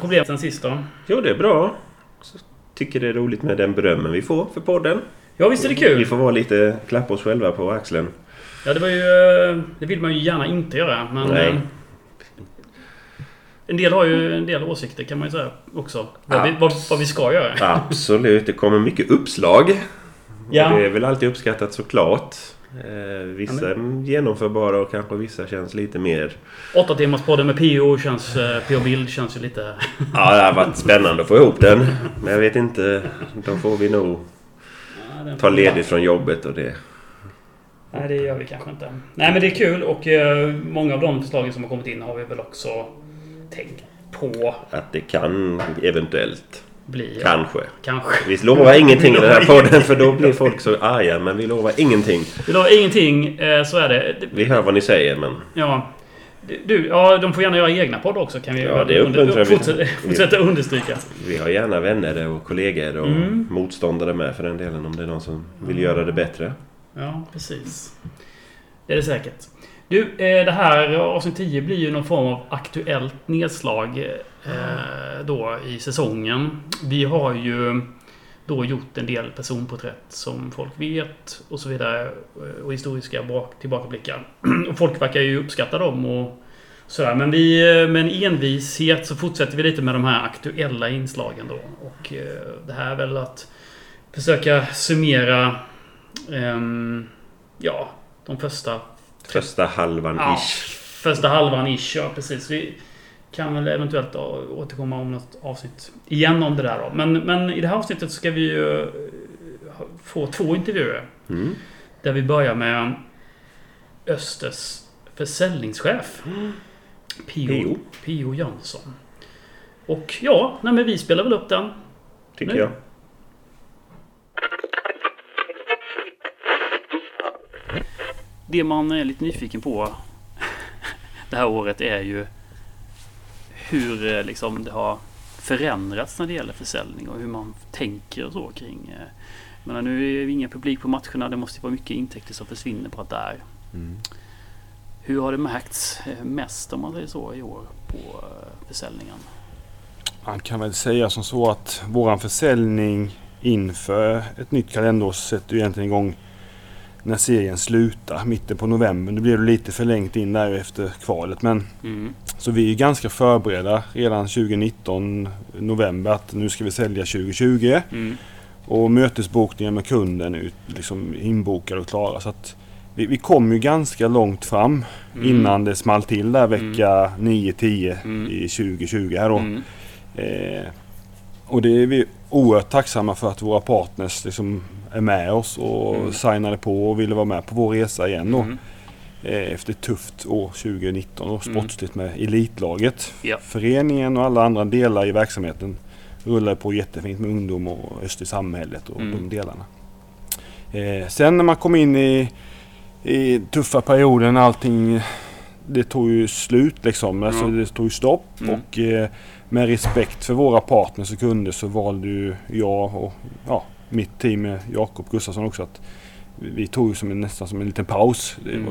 problem sen sist då? Jo, det är bra. Så tycker det är roligt med den berömmen vi får för podden. Ja, visst är det Vi kul? får vara lite... Klappa oss själva på axeln. Ja, det var ju... eh, Det vill man ju gärna inte göra, men... Nej. eh, En del har ju en del åsikter kan man ju säga också. Vad, vi, vad, vad vi ska göra. Absolut, det kommer mycket uppslag. Ja. Och det är väl alltid uppskattat såklart. Eh, vissa är genomförbara och kanske vissa känns lite mer... Åtta timmars podden med PO känns... eh, PO Bild känns ju lite... Ja, det har varit spännande att få ihop den. Men jag vet inte. Då får vi nog Ja, ta ledigt från jobbet och det. Nej, det gör vi kanske inte. Nej, men det är kul och eh, många av de förslagen som har kommit in har vi väl också tänkt på Att det kan eventuellt. Bli... Kanske. Kanske. Vi lovar ingenting i den här podden för då blir folk så arga. Men vi lovar ingenting. Vi lovar ingenting, eh, så är det. Vi hör vad ni säger men... Ja. Du, ja, de får gärna göra egna poddar också kan vi Ja, det vi. fortsätta, fortsätta understryka. Vi har gärna vänner och kollegor och Mm. motståndare med för den delen om det är någon som vill göra det bättre. Ja, precis. Det är det säkert. Du, eh, det här avsnitt 10 blir ju någon form av aktuellt nedslag eh, då i säsongen. Vi har ju då gjort en del personporträtt som folk vet och så vidare. eh, Och historiska bak- tillbakablickar. Och folk verkar ju uppskatta dem och sådär. Men vi, eh, med en envishet så fortsätter vi lite med de här aktuella inslagen då. Och eh, det här är väl att försöka summera ehm, ja, de första Första halvan Ja, ish. första halvan ish, ja precis. Vi kan väl eventuellt återkomma om något avsnitt igen om det där då. Men, men i det här avsnittet ska vi ju eh, få två intervjuer. Mm. Där vi börjar med Östers försäljningschef. Pio, Pio. Pio Jönsson. Och ja, nej, vi spelar väl upp den. Tycker Nu. jag. Det man är lite nyfiken på det här året är ju hur eh, liksom det har förändrats när det gäller försäljning och hur man tänker och så kring. eh, menar, nu är det ingen publik på matcherna. Det måste vara mycket intäkter som försvinner på att där. Mm. Hur har det märkts eh, mest om man säger så i år på försäljningen? Man kan väl säga som så att våran försäljning inför ett nytt kalenderår sätter ju egentligen igång när serien slutar, mitten på november. Nu blir det lite förlängt in där efter kvalet men Mm. så vi är ganska förberedda redan 2019 november att nu ska vi sälja 2020 Mm. och mötesbokningen med kunden är liksom inbokade och klara så att vi, vi kom ju ganska långt fram Mm. innan det small till där vecka 9-10 Mm. i 2020 här då. Mm. Eh, och det är vi oerhört tacksamma för att våra partners liksom är med oss och Mm. signade på och ville vara med på vår resa igen då. Mm. Eh, efter ett tufft år 2019 och Mm. sportsligt med elitlaget. Ja. Föreningen och alla andra delar i verksamheten rullar på jättefint med ungdom och öst i samhället och Mm. de delarna. Eh, sen när man kom in i, i tuffa perioden allting det tog ju slut liksom. Alltså, det tog ju stopp Mm. och eh, med respekt för våra partners och kunder så valde ju jag och ja, mitt team med Jakob Gustafsson också att vi tog som en, nästan som en liten paus. Mm.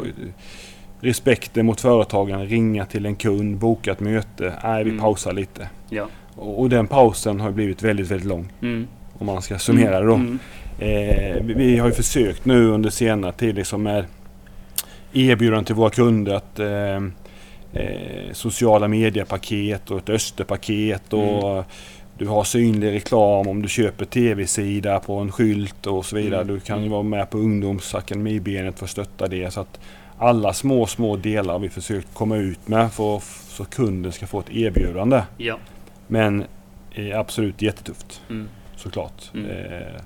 respekten mot företagen, ringa till en kund, boka ett möte. Nej, vi Mm. pausar lite. Ja. Och, och den pausen har blivit väldigt, väldigt lång. Mm. Om man ska summera det då. Mm. Eh, vi, vi har ju försökt nu under senare tid liksom med erbjudanden till våra kunder att eh, eh, sociala mediepaket och ett Österpaket och du har synlig reklam om du köper tv-sida på en skylt och så vidare. Mm. Du kan ju vara med på ungdomsakademibenet för att stötta det. Så att alla små, små delar har vi försökt komma ut med för att, så kunden ska få ett erbjudande. Ja. Men eh, absolut jättetufft Mm. såklart. Mm. Eh,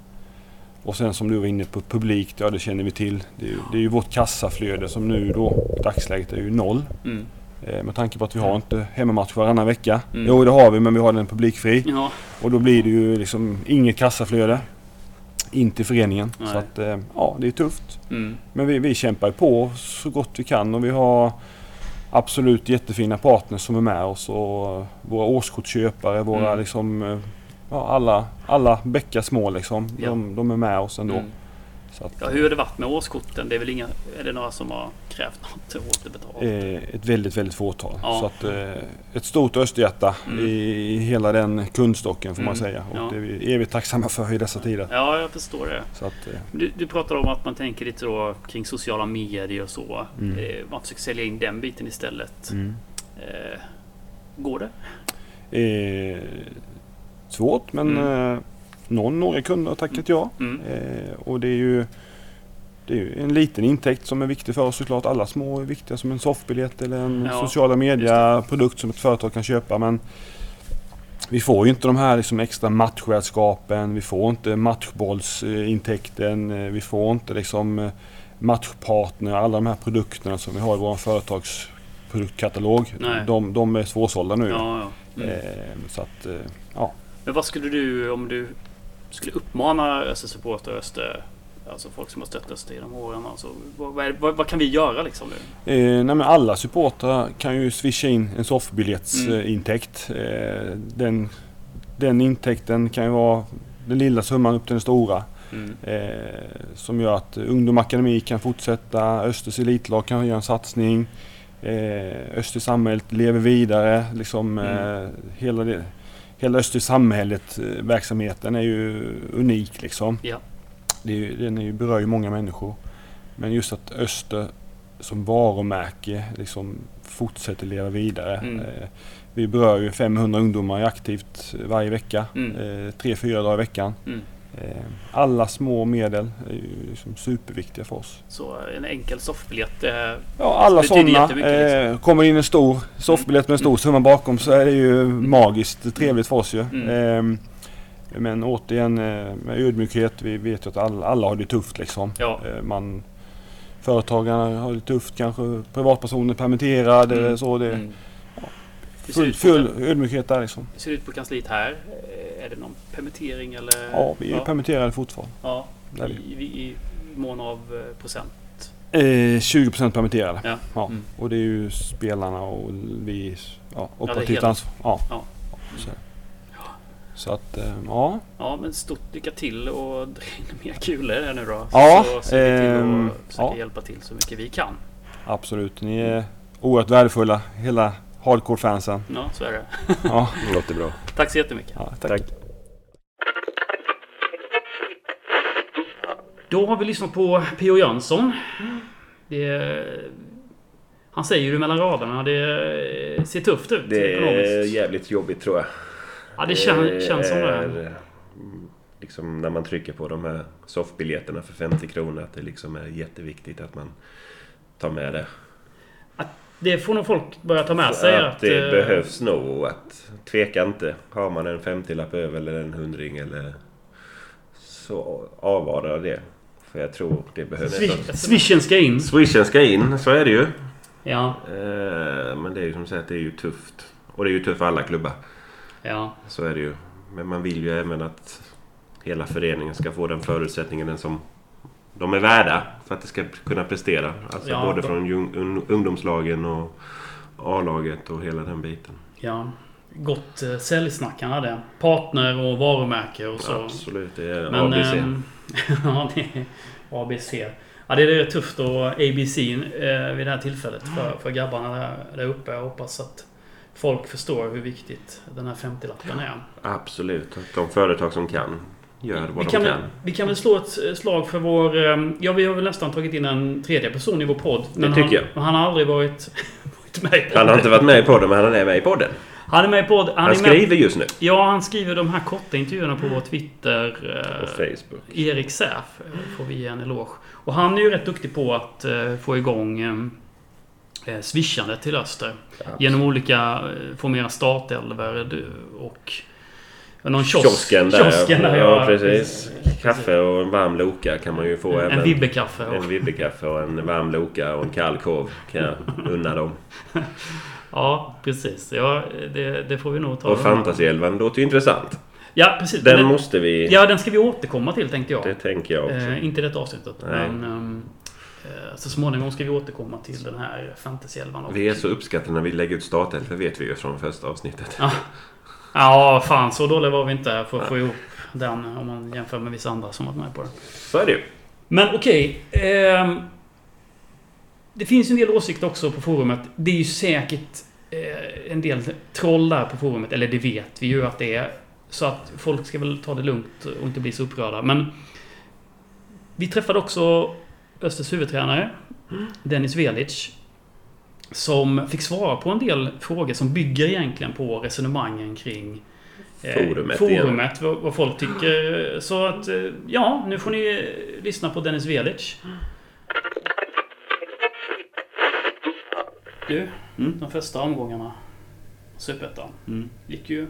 och sen som du var inne på publikt, ja det känner vi till. Det är ju, det är ju vårt kassaflöde som nu då, dagsläget är ju noll. Mm. Eh, med tanke på att vi har inte hemmamatch varannan vecka. Mm. Jo det har vi men vi har den publikfri. Ja. Och då blir det ju liksom inget kassaflöde in till föreningen. Nej. Så att eh, ja, det är tufft. Mm. Men vi, vi kämpar på så gott vi kan och vi har absolut jättefina partners som är med oss och våra årskortsköpare, våra Mm. liksom eh, ja, alla, alla bäckar små liksom. Ja. De, de är med oss ändå. Mm. Att, Ja, hur har det varit med årskorten? Det är väl inga... Är det några som har krävt något återbetalt? eh, ett väldigt, väldigt fåtal. Ja. Så att, eh, ett stort österhjärta Mm. i, hela den kundstocken får man Mm. säga. Och Ja. det är vi evigt tacksamma för i dessa tider. Ja, jag förstår det. Så att, eh, Du, du pratar om att man tänker lite då kring sociala medier och så. Mm. Man försöker sälja in den biten istället. mm. Eh, går det? Eh, svårt men Mm. eh, någon, några kunder har tackat ja. Mm. Eh, och det är ju det är ju en liten intäkt som är viktig för oss såklart. Alla små är viktiga som en soffbiljett eller en Ja, sociala media-produkt som ett företag kan köpa. Men vi får ju inte de här liksom extra matchredskapen. Vi får inte matchbollsintäkten. eh, Vi får inte liksom eh, matchpartner. Alla de här produkterna som vi har i vår företagsproduktkatalog. De, de är svårsålda nu. Ja, ja. Mm. Eh, så att, ja. Men vad skulle du, om du skulle uppmana Öster-supportrar och Öster, alltså folk som har stött Öster genom åren, alltså, vad, vad, vad kan vi göra liksom nu? Eh, nej men alla supportrar kan ju swisha in en soffbiljettsintäkt. Mm. Eh, den, den intäkten kan ju vara den lilla summan upp till den stora. Mm. Eh, som gör att Ungdom Akademi kan fortsätta, Östers elitlag kan göra en satsning. Eh, Östers samhället lever vidare. Liksom, Mm. eh, hela, det, hela Östers samhället, eh, verksamheten är ju unik liksom. Ja. Det är, ju- den är ju, berör ju många människor. Men just att Öster som varumärke liksom fortsätter leva vidare. Mm. Eh, vi berör ju 500 ungdomar aktivt varje vecka. Mm. Eh, tre, fyra dagar i veckan. Mm. Eh, alla små medel är ju liksom superviktiga för oss. Så en enkel soffbiljett. Eh, Ja, alla sådana. jättemycket, liksom. Eh, kommer in en stor soffbiljett med en stor Mm. summa bakom så är det ju magiskt trevligt för oss ju. Mm. Eh, men återigen eh, med ödmjukhet. Vi vet ju att alla, alla har det tufft liksom. ja. Eh, man, företagarna har det tufft kanske. Privatpersoner permitterade Mm. så. Det, Mm. Det ser, full, full ödmjukhet där liksom. det ser ut på kansliet här. Eh, Är det någon permittering eller? Ja, vi är ja. permitterade fortfarande. Ja, Där är vi. i, i, i mån av eh, procent. Eh, 20% permitterade. Ja. Ja. Mm. Och det är ju spelarna och vi ja, operativt hela- ansvar. Ja. Ja. Så, så att eh, ja. Ja, men stort lycka till och dra in mer kulor här nu då. Ja, så ser vi till ehm, att försöka ja. hjälpa till så mycket vi kan. Absolut. Ni är oerhört värdefulla. Hela hardcore-fansen. Ja, så är det. Ja, Det låter bra. Tack så jättemycket. ja, tack. Tack. Då har vi lyssnat på P.O. Jönsson. Det, han säger ju mellan raderna, det ser tufft ut Det är jävligt jobbigt tror jag. Ja, det kän, känns som det. är, mm, Liksom när man trycker på de här soffbiljetterna för 50 kronor att det liksom är jätteviktigt att man tar med det. Det får nog folk börja ta med sig. att det eh, behövs nog. Att tveka inte. Har man en 50-lapp över eller en hundring eller så avvara det. För jag tror det behövs. Swi- Swishen ska in. Swishen ska in, så är det ju. Ja, Eh, Men det är ju som sagt det är ju tufft. Och det är ju tufft för alla klubbar. ja. Så är det ju. Men man vill ju även att hela föreningen ska få den förutsättningen den som de är värda för att det ska kunna prestera. Alltså Ja, både de- från ungdomslagen och A-laget och hela den biten. ja. Gott eh, säljsnack han hade. Partner och varumärke och så. Absolut, det är Men, ABC. ehm, ja, det är ABC. Ja, det är rätt tufft och ABC eh, vid det här tillfället för, för grabbarna där, där uppe. Jag hoppas att folk förstår hur viktigt den här 50-lappen är. Absolut. De företag som kan gör vad Vi de kan, vi kan väl slå ett slag för vår... eh, Ja, vi har väl nästan tagit in en tredje person i vår podd. Men tycker han, jag. Men han har aldrig varit, varit med i podden. Han har inte varit med i podden men han är med i podden. Han är med podd. Han, Han skriver just nu. Ja, han skriver de här korta intervjuerna på vår Twitter. På eh, Facebook. Erik Säf eh, får vi ge en eloge. Och han är ju rätt duktig på att eh, få igång eh, eh, swishandet till Öster. Genom olika, få mera startelver och någon kiosk. Kiosken där. Kiosken där, ja, precis. Kaffe och en varm Loka kan man ju få En även. Vibbe-kaffe. En Vibbe-kaffe och en varm Loka och en kall korv kan jag unna dem. Ja, precis. Ja, det, det får vi nog ta. Och Fantasyelvan låter ju intressant. Ja, precis. Den Den- måste vi... Ja, den ska vi återkomma till tänkte jag. Det tänker jag också. Eh, inte i detta avsnittet. Nej. Men ehm, eh, så småningom ska vi återkomma till den här fantasy-elvan. Vi är så uppskattade när vi lägger ut startelvor vet vi ju från första avsnittet. Ja. ja, fan så dåliga var vi inte för att få ihop den om man jämför med vissa andra som varit med på den. Så är det ju. Men okej. ehm, det finns en del åsikter också på forumet. Det är ju säkert eh, en del troll där på forumet. Eller det vet vi ju att det är. Så att folk ska väl ta det lugnt och inte bli så upprörda. Men vi träffade också Östers huvudtränare, Dennis Velic. Som fick svara på en del frågor som bygger egentligen på resonemangen kring eh, Forumet igen. forumet vad, folk tycker. Så att, eh, ja, nu får ni lyssna på Dennis Velic. Du, Mm. de första omgångarna Superettan Mm. gick ju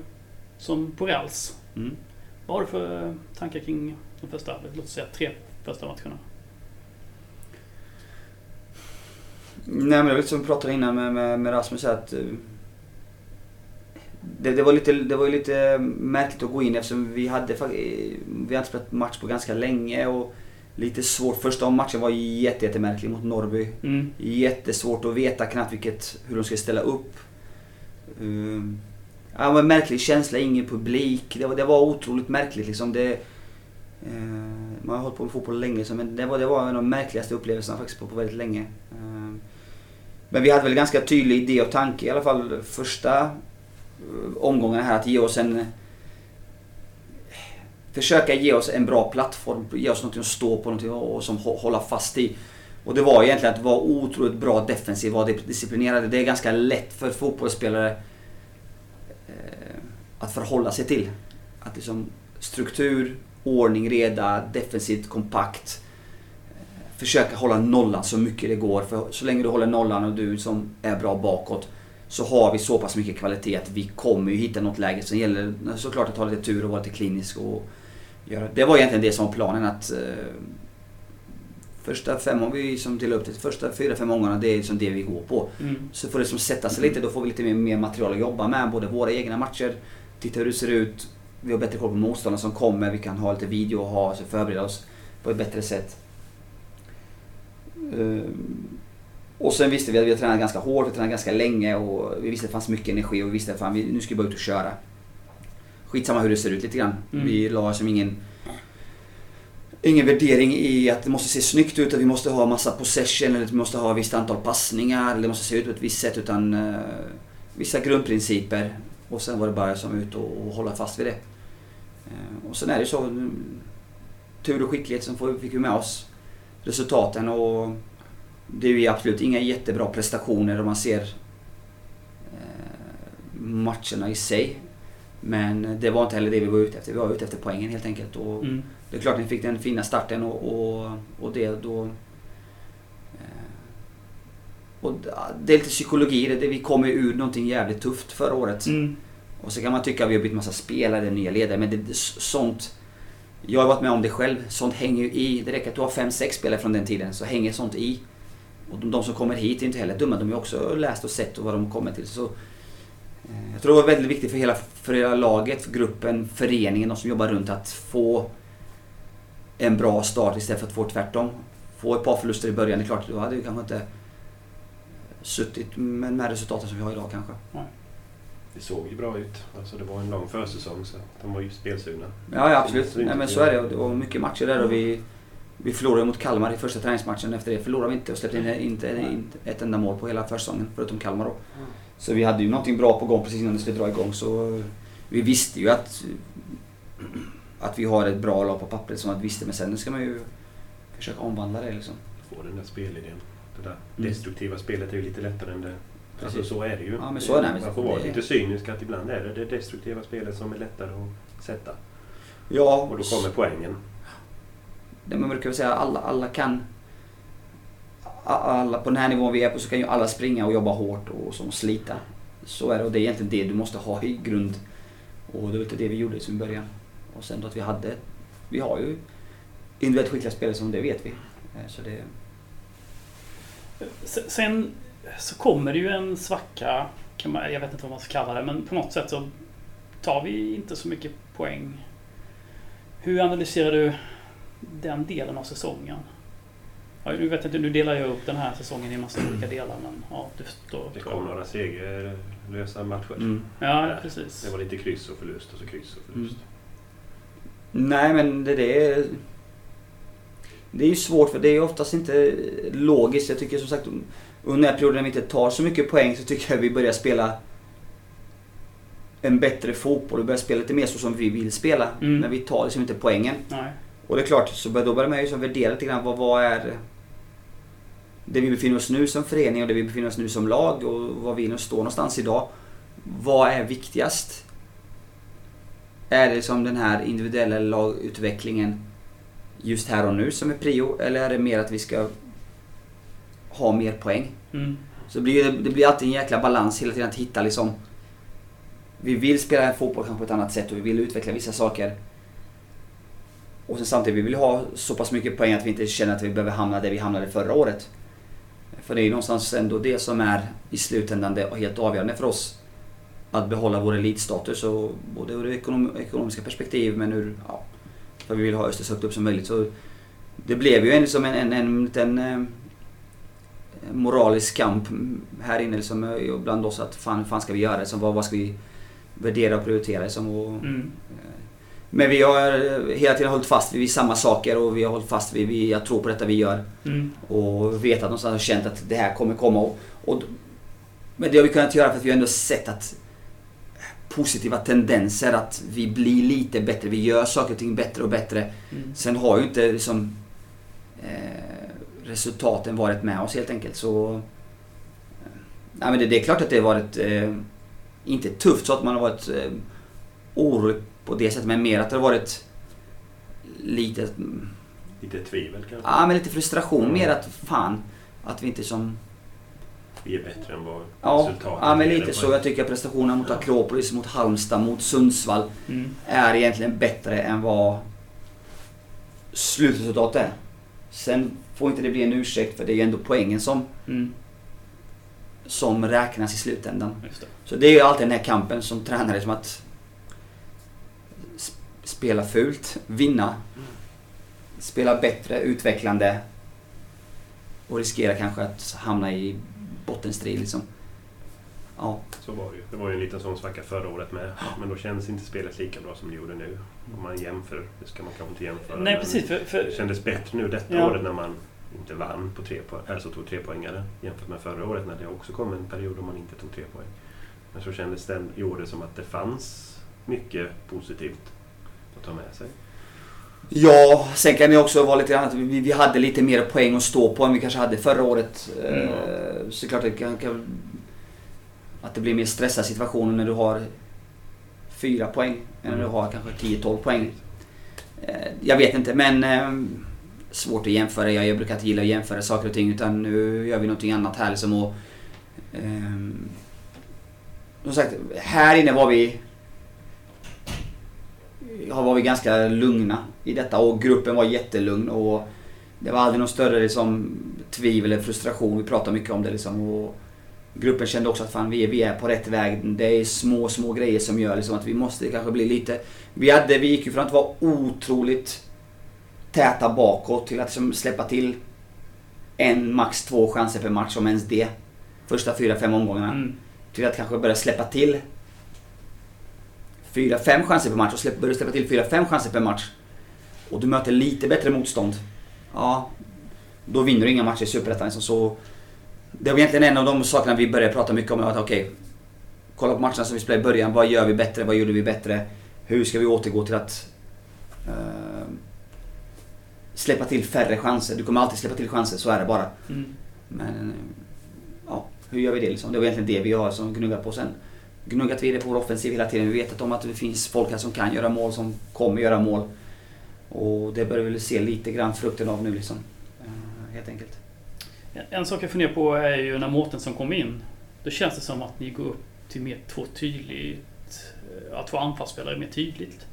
som på räls. Mm. Vad har du för tankar kring de första, låt oss säga tre första matcherna? Nej men det var som vi pratade innan med, med, med Rasmus att eh, det, det, var lite, det var lite märkligt att gå in eftersom vi hade, eh, vi hade spelat match på ganska länge och lite svårt. Första matchen var jätte, jättemärklig mot Norrby. Mm. Jättesvårt att veta knappt vilket, hur de ska ställa upp. Um, ja, men märklig känsla, ingen publik. Det var, det var otroligt märkligt liksom. Det, eh, man har hållit på med fotboll länge så men det var, det var en av de märkligaste upplevelserna faktiskt på, på väldigt länge. Um, men vi hade väl ganska tydlig idé och tanke i alla fall första eh, omgången här att ge oss en Försöka ge oss en bra plattform, ge oss något att stå på någonting och, som hålla fast i. Och det var egentligen att vara otroligt bra defensiv, vara disciplinerad. Det är ganska lätt för fotbollsspelare eh, att förhålla sig till. Att liksom struktur, ordning, reda, defensivt, kompakt. Eh, försöka hålla nollan så mycket det går. För så länge du håller nollan och du som är bra bakåt så har vi så pass mycket kvalitet att vi kommer ju hitta något läge. Sen gäller det såklart att ha lite tur och vara lite klinisk. Och göra. Det var egentligen det som var planen. att eh, Första fem, om vi som delar upp det, första fyra, fem gångerna det är liksom det vi går på. Mm. Så får det som sätta sig lite, då får vi lite mer, mer material att jobba med. Både våra egna matcher, titta hur det ser ut. Vi har bättre koll på motståndarna som kommer, vi kan ha lite video och ha, så förbereda oss på ett bättre sätt. Ehm, Och sen visste vi att vi har tränat ganska hårt, vi har tränat ganska länge och vi visste att det fanns mycket energi och vi visste att fan, vi, nu ska vi bara ut och köra. Skitsamma hur det ser ut lite grann. Mm. Vi la som ingen Ingen värdering i att det måste se snyggt ut, att vi måste ha massa possession eller att vi måste ha ett visst antal passningar eller det måste se ut på ett visst sätt utan eh, vissa grundprinciper. Och sen var det bara som ut och, och hålla fast vid det. Eh, och sen är det så, mm, tur och skicklighet som får, fick vi med oss resultaten och det är ju absolut inga jättebra prestationer om man ser eh, matcherna i sig. Men det var inte heller det vi var ute efter. Vi var ute efter poängen helt enkelt. Och Mm. Det är klart ni fick den fina starten och, och, och det då... eh, Och det är lite psykologi i det. Vi kom ju ur någonting jävligt tufft förra året. Mm. Och så kan man tycka att vi har bytt massa spelare, nya ledare, men det, sånt... Jag har varit med om det själv. Sånt hänger ju i. Det räcker att du har fem sex spelare från den tiden, så hänger sånt i. Och de, de som kommer hit är inte heller dumma. De har också läst och sett och vad de kommer till. Så, jag tror det var väldigt viktigt för hela, för hela laget, för gruppen, föreningen, de som jobbar runt att få en bra start istället för att få tvärtom. Få ett par förluster i början, det är klart, då hade vi kanske inte suttit med de resultaten som vi har idag kanske. Det såg ju bra ut. Alltså det var en lång försäsong så de var ju spelsugna. Ja, ja absolut. Nej, men så är det. Och Det var mycket matcher där och vi, vi förlorade mot Kalmar i första träningsmatchen. Efter det förlorade vi inte och släppte in inte, inte ett enda mål på hela försäsongen, förutom Kalmar då. Så vi hade ju någonting bra på gång precis innan det skulle dra igång. Så vi visste ju att, att vi har ett bra lag på pappret som att vi visste. Men sen ska man ju försöka omvandla det liksom. Få den där spelidén. Det där Mm. destruktiva spelet är ju lite lättare än det... Alltså Precis. så är det ju. Ja, men så är det. Man får vara Det- lite cynisk att ibland är det det destruktiva spelet som är lättare att sätta. Ja, Och då kommer poängen. det man brukar väl säga alla, alla kan... Alla, på den här nivån vi är på så kan ju alla springa och jobba hårt och som slita. Så är det och det är egentligen det du måste ha i grund. Och det var inte det vi gjorde som i början. Och sen då att vi hade... Vi har ju individuellt skickliga spelare som det vet vi. Eh, så det... Sen så kommer det ju en svacka. Kan man, jag vet inte vad man ska kalla det. Men på något sätt så tar vi inte så mycket poäng. Hur analyserar du den delen av säsongen? Ja, nu vet inte, nu delar jag upp den här säsongen i en massa olika delar. Men ja, du förstår. Det kom några segerlösa matcher. Mm. Ja, precis. Det var lite kryss och förlust och så kryss och förlust. Nej men det, det är... Det är ju svårt för det är oftast inte logiskt. Jag tycker som sagt under den här perioden när vi inte tar så mycket poäng så tycker jag vi börjar spela en bättre fotboll och börjar spela lite mer så som vi vill spela. Mm. Men vi tar liksom inte poängen. Nej. Och det är klart, så då börjar man ju liksom värdera lite grann vad, vad är det vi befinner oss nu som förening och det vi befinner oss nu som lag och var vi nu står någonstans idag. Vad är viktigast? Är det som den här individuella lagutvecklingen just här och nu som är prio eller är det mer att vi ska ha mer poäng? Mm. Så det blir, det blir alltid en jäkla balans hela tiden att hitta liksom... Vi vill spela fotboll kanske på ett annat sätt och vi vill utveckla vissa saker. Och sen samtidigt, vi vill ha så pass mycket poäng att vi inte känner att vi behöver hamna där vi hamnade förra året. För det är ju någonstans ändå det som är i slutändan det helt avgörande för oss. Att behålla vår elitstatus, och både ur ekonom, ekonomiska perspektiv men ur... Ja, för vi vill ha Öster så högt upp som möjligt. Så det blev ju en, liksom en, en, en liten eh, moralisk kamp här inne liksom, eh, bland oss. Att fan, fan ska vi göra? Liksom, vad, vad ska vi värdera och prioritera? Liksom, och, Mm. Men vi har hela tiden hållit fast vid samma saker och vi har hållit fast vid, vi, jag tror på detta vi gör. Mm. Och vetat någonstans och känt att det här kommer komma. Och, och, men det har vi kunnat göra för att vi har ändå sett att positiva tendenser att vi blir lite bättre. Vi gör saker och ting bättre och bättre. Mm. Sen har ju inte liksom, eh, resultaten varit med oss helt enkelt. Så, eh, men det, det är klart att det har varit, eh, inte tufft så att man har varit eh, orolig på det sättet, men mer att det har varit lite, Lite tvivel kanske. ja men lite frustration. Mm. Mer att fan, att vi inte som Vi är bättre än vad Ja, resultatet ja men lite så. Jag tycker prestationerna mot Ja. Akropolis, mot Halmstad, mot Sundsvall Mm. är egentligen bättre än vad slutresultatet är. Sen får inte det bli en ursäkt för det är ju ändå poängen som, Mm. som räknas i slutändan. Just det. Så det är ju alltid den här kampen som tränare som att spela fult, vinna, spela bättre, utvecklande och riskera kanske att hamna i bottenstrid liksom. Ja. Så var det ju. Det var ju en liten sån svacka förra året med. Men då känns inte spelet lika bra som det gjorde nu. Om man jämför. Det ska man kanske inte jämföra. Nej, precis. För, för, Det kändes bättre nu detta Ja. året när man inte vann på tre poäng, alltså tog tre poängare jämfört med förra året när det också kom en period då man inte tog tre poäng. Men så kändes det i år som att det fanns mycket positivt ta med sig. Ja, sen kan det också vara lite grann att vi, vi hade lite mer poäng att stå på än vi kanske hade förra året. Mm. Eh, Så klart det kan, kan, att det blir mer stressad situation när du har fyra poäng än när du har kanske 10-12 poäng. Eh, Jag vet inte men eh, svårt att jämföra. Jag, jag brukar inte gilla att jämföra saker och ting utan nu gör vi någonting annat här liksom. Och, ehm, som sagt, här inne var vi har var vi ganska lugna i detta och gruppen var jättelugn och det var aldrig någon större liksom, tvivel eller frustration. Vi pratade mycket om det liksom. Och gruppen kände också att fan, vi, är, vi är på rätt väg. Det är små, små grejer som gör liksom, att vi måste kanske bli lite... Vi, hade, vi gick ju från att vara otroligt täta bakåt till att liksom, släppa till en, max två chanser per match, om ens det. Första fyra, fem omgångarna mm. till att kanske börja släppa till fyra, fem chanser per match och släpp, börjar släppa till fyra, fem chanser per match och du möter lite bättre motstånd. Ja, då vinner du inga matcher i Superettan. Liksom. Så det var egentligen en av de sakerna vi började prata mycket om. Att okej, kolla på matcherna som vi spelade i början. Vad gör vi bättre? Vad gjorde vi bättre? Hur ska vi återgå till att eh, släppa till färre chanser? Du kommer alltid släppa till chanser, så är det bara. Mm. Men ja, hur gör vi det liksom? Det var egentligen det vi har som gnuggat på sen. Gnuggat vidare på vår offensiv hela tiden. Vi vet om att det finns folk här som kan göra mål, som kommer göra mål. Och det börjar vi se lite grann frukten av nu liksom. Eh, Helt enkelt. En sak jag funderar på är ju när Mårtensson kom in. Då känns det som att ni går upp till mer två tydligt... Att två anfallsspelare mer tydligt.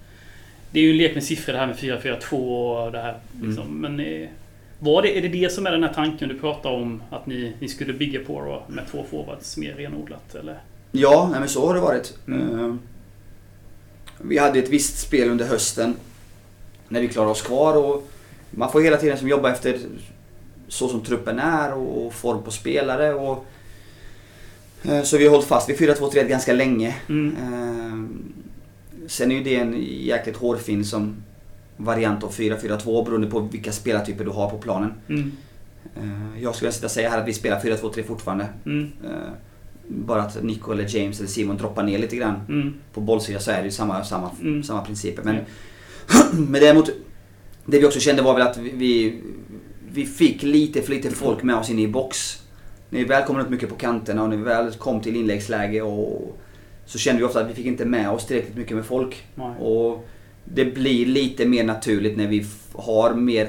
Det är ju en lek med siffror det här med 4-4-2 och det här. Liksom. Men eh, var det, är det det som är den här tanken du pratar om? Att ni, ni skulle bygga på då, med två forwards mer renodlat? Eller? Ja, nej, men så har det varit. Mm. Vi hade ett visst spel under hösten när vi klarade oss kvar och man får hela tiden som jobba efter så som truppen är och form på spelare. Och, eh, så vi har hållit fast vid 4-2-3 ganska länge. Mm. Eh, Sen är ju det en jäkligt hårfin som variant av 4-4-2 beroende på vilka spelartyper du har på planen. Mm. Eh, Jag skulle sitta och säga här att vi spelar 4-2-3 fortfarande. Mm. Bara att Nico eller James eller Simon droppar ner lite grann. Mm. På bollsidan så är det ju samma, samma, Mm. samma principer. Men, men däremot, det vi också kände var väl att vi, vi, fick lite för lite folk med oss in i box. När vi väl kom upp mycket på kanterna och när vi väl kom till inläggsläge och, så kände vi ofta att vi fick inte med oss tillräckligt mycket med folk. Nej. Och det blir lite mer naturligt när vi har mer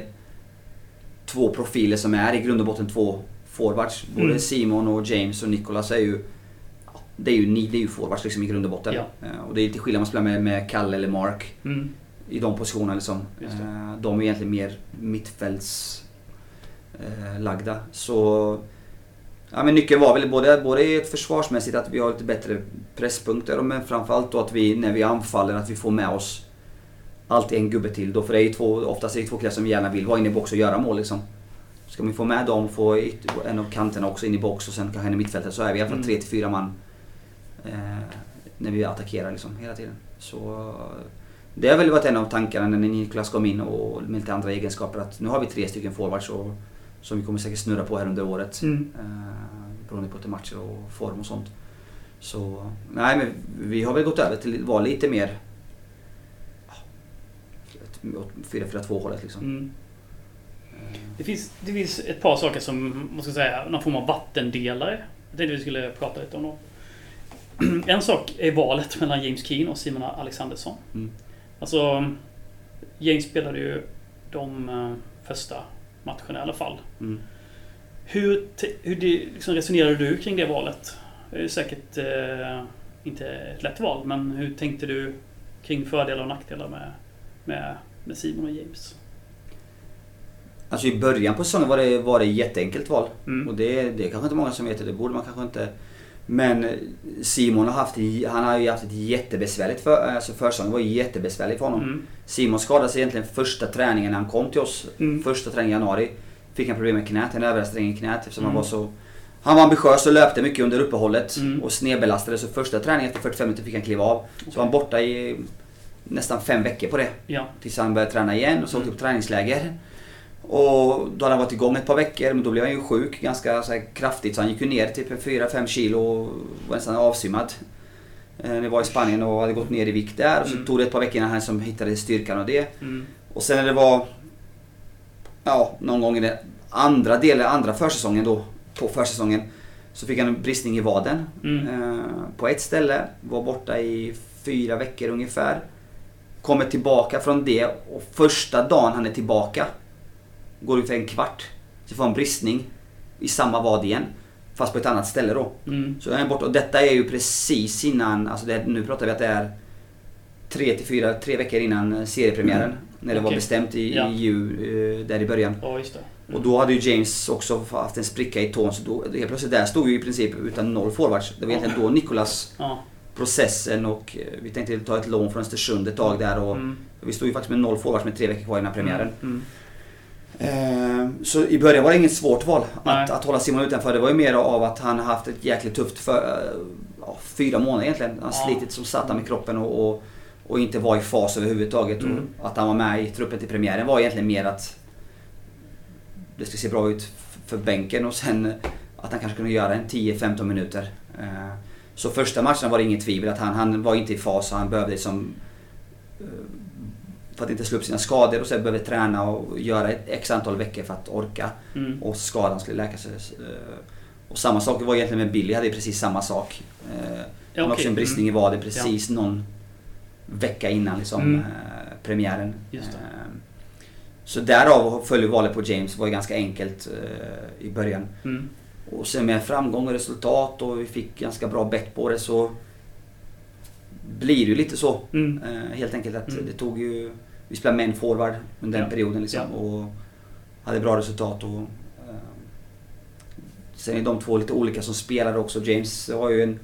två profiler som är i grund och botten två forwards. Både Mm. Simon och James och Nicolas är ju det är ju, ni- det är ju forwards liksom i grund och botten. Ja. Eh, Och det är lite skillnad om man spelar med, med Kalle eller Mark Mm. i de positionerna. Liksom. Eh, De är egentligen mer mittfälts eh. Så ja, men nyckeln var väl både, både ett försvarsmässigt att vi har lite bättre presspunkter men framförallt då att vi när vi anfaller att vi får med oss alltid en gubbe till. Då, för det är ju två, oftast är det två killar som gärna vill vara inne i box och göra mål. Liksom. Ska vi få med dem, få en av kanterna också in i box och sen kanske en i mittfältet så är vi i alla fall Mm. tre till fyra man eh, när vi attackerar liksom, hela tiden. Så det har väl varit en av tankarna när Niklas kom in och med lite andra egenskaper att nu har vi tre stycken forwards och, som vi kommer säkert snurra på här under året. Mm. Eh, beroende på till matcher och form och sånt. Så nej men vi har väl gått över till att vara lite mer ja, åt 4-4-2 hållet liksom. Mm. Det finns, det finns ett par saker som, man ska säga, någon form av vattendelare. Jag tänkte vi skulle prata lite om dem. En sak är valet mellan James Keen och Simon Alexandersson. Mm. Alltså, James spelade ju de eh, första matcherna i alla fall. Mm. Hur, hur liksom resonerade du kring det valet? Det är säkert eh, inte ett lätt val, men hur tänkte du kring fördelar och nackdelar med, med, med Simon och James? Alltså i början på säsongen var det, var det jätteenkelt val. Mm. Och det, det är kanske inte många som vet det, det borde man kanske inte. Men Simon har haft, han har ju haft ett jättebesvärligt för, alltså försäsongen var jättebesvärlig för honom. Mm. Simon skadade sig egentligen första träningen när han kom till oss. Mm. Första träningen i januari. Fick han problem med knät, en överansträngning i knät eftersom Mm. han var så... Han var ambitiös och löpte mycket under uppehållet Mm. och snedbelastade så första träningen efter 45 minuter fick han kliva av. Så var han borta i nästan fem veckor på det. Ja. Tills han började träna igen och så åkte Mm. på träningsläger. Och då hade han varit igång ett par veckor men då blev han ju sjuk ganska så kraftigt så han gick ju ner typ 4-5 kilo och var nästan avsvimmad. Eh, När vi var i Spanien och hade gått ner i vikt där och så Mm. tog det ett par veckor innan han som hittade styrkan och det. Mm. Och sen när det var ja, någon gång i den andra delen, andra försäsongen då, på försäsongen, så fick han en bristning i vaden. Mm. Eh, på ett ställe, var borta i fyra veckor ungefär. Kommer tillbaka från det och första dagen han är tillbaka, går ungefär en kvart, så får han bristning i samma vad igen. Fast på ett annat ställe då. Mm. Så är han borta och detta är ju precis innan, alltså det, nu pratar vi att det är tre till fyra, tre veckor innan seriepremiären. När det var Okej. bestämt i, Ja. i jul, eh, där i början. Ja, just det. Och då hade ju James också haft en spricka i tån så då, helt plötsligt där stod ju i princip utan noll forwards. Det var egentligen då Nicolas Ja. processen och eh, vi tänkte ta ett lån från Östersund ett tag där och Mm. vi stod ju faktiskt med noll forwards med tre veckor kvar innan premiären. Mm. Eh, Så i början var det inget svårt val att, att hålla Simon utanför. Det var ju mer av att han har haft ett jäkligt tufft för, eh, ja, fyra månader egentligen. Han Ja. slitit som satan med kroppen och, och, och inte var i fas överhuvudtaget. Mm. Och att han var med i truppen till premiären var egentligen mer att det ska se bra ut för bänken och sen att han kanske kunde göra en 10-15 minuter. Eh, Så första matchen var det inget tvivel att han, han var inte i fas och han behövde liksom eh, för att inte slå upp sina skador och sen behövde träna och göra ett x antal veckor för att orka Mm. och skadan skulle läka sig. Eh, Och samma sak var egentligen med Billy, hade precis samma sak. Eh, Han Ja, hade också en bristning i vaden precis någon vecka innan liksom, Mm. eh, premiären. Just det. Eh, Så därav följer valet på James var ju ganska enkelt eh, i början. Mm. Och sen med framgång och resultat och vi fick ganska bra bett på det så blir det ju lite så. Mm. Eh, helt enkelt att Mm. det tog ju... Vi spelade med en forward under den Ja. perioden liksom Ja. och hade bra resultat. Och, eh, sen är de två lite olika som spelare också. James har ju en,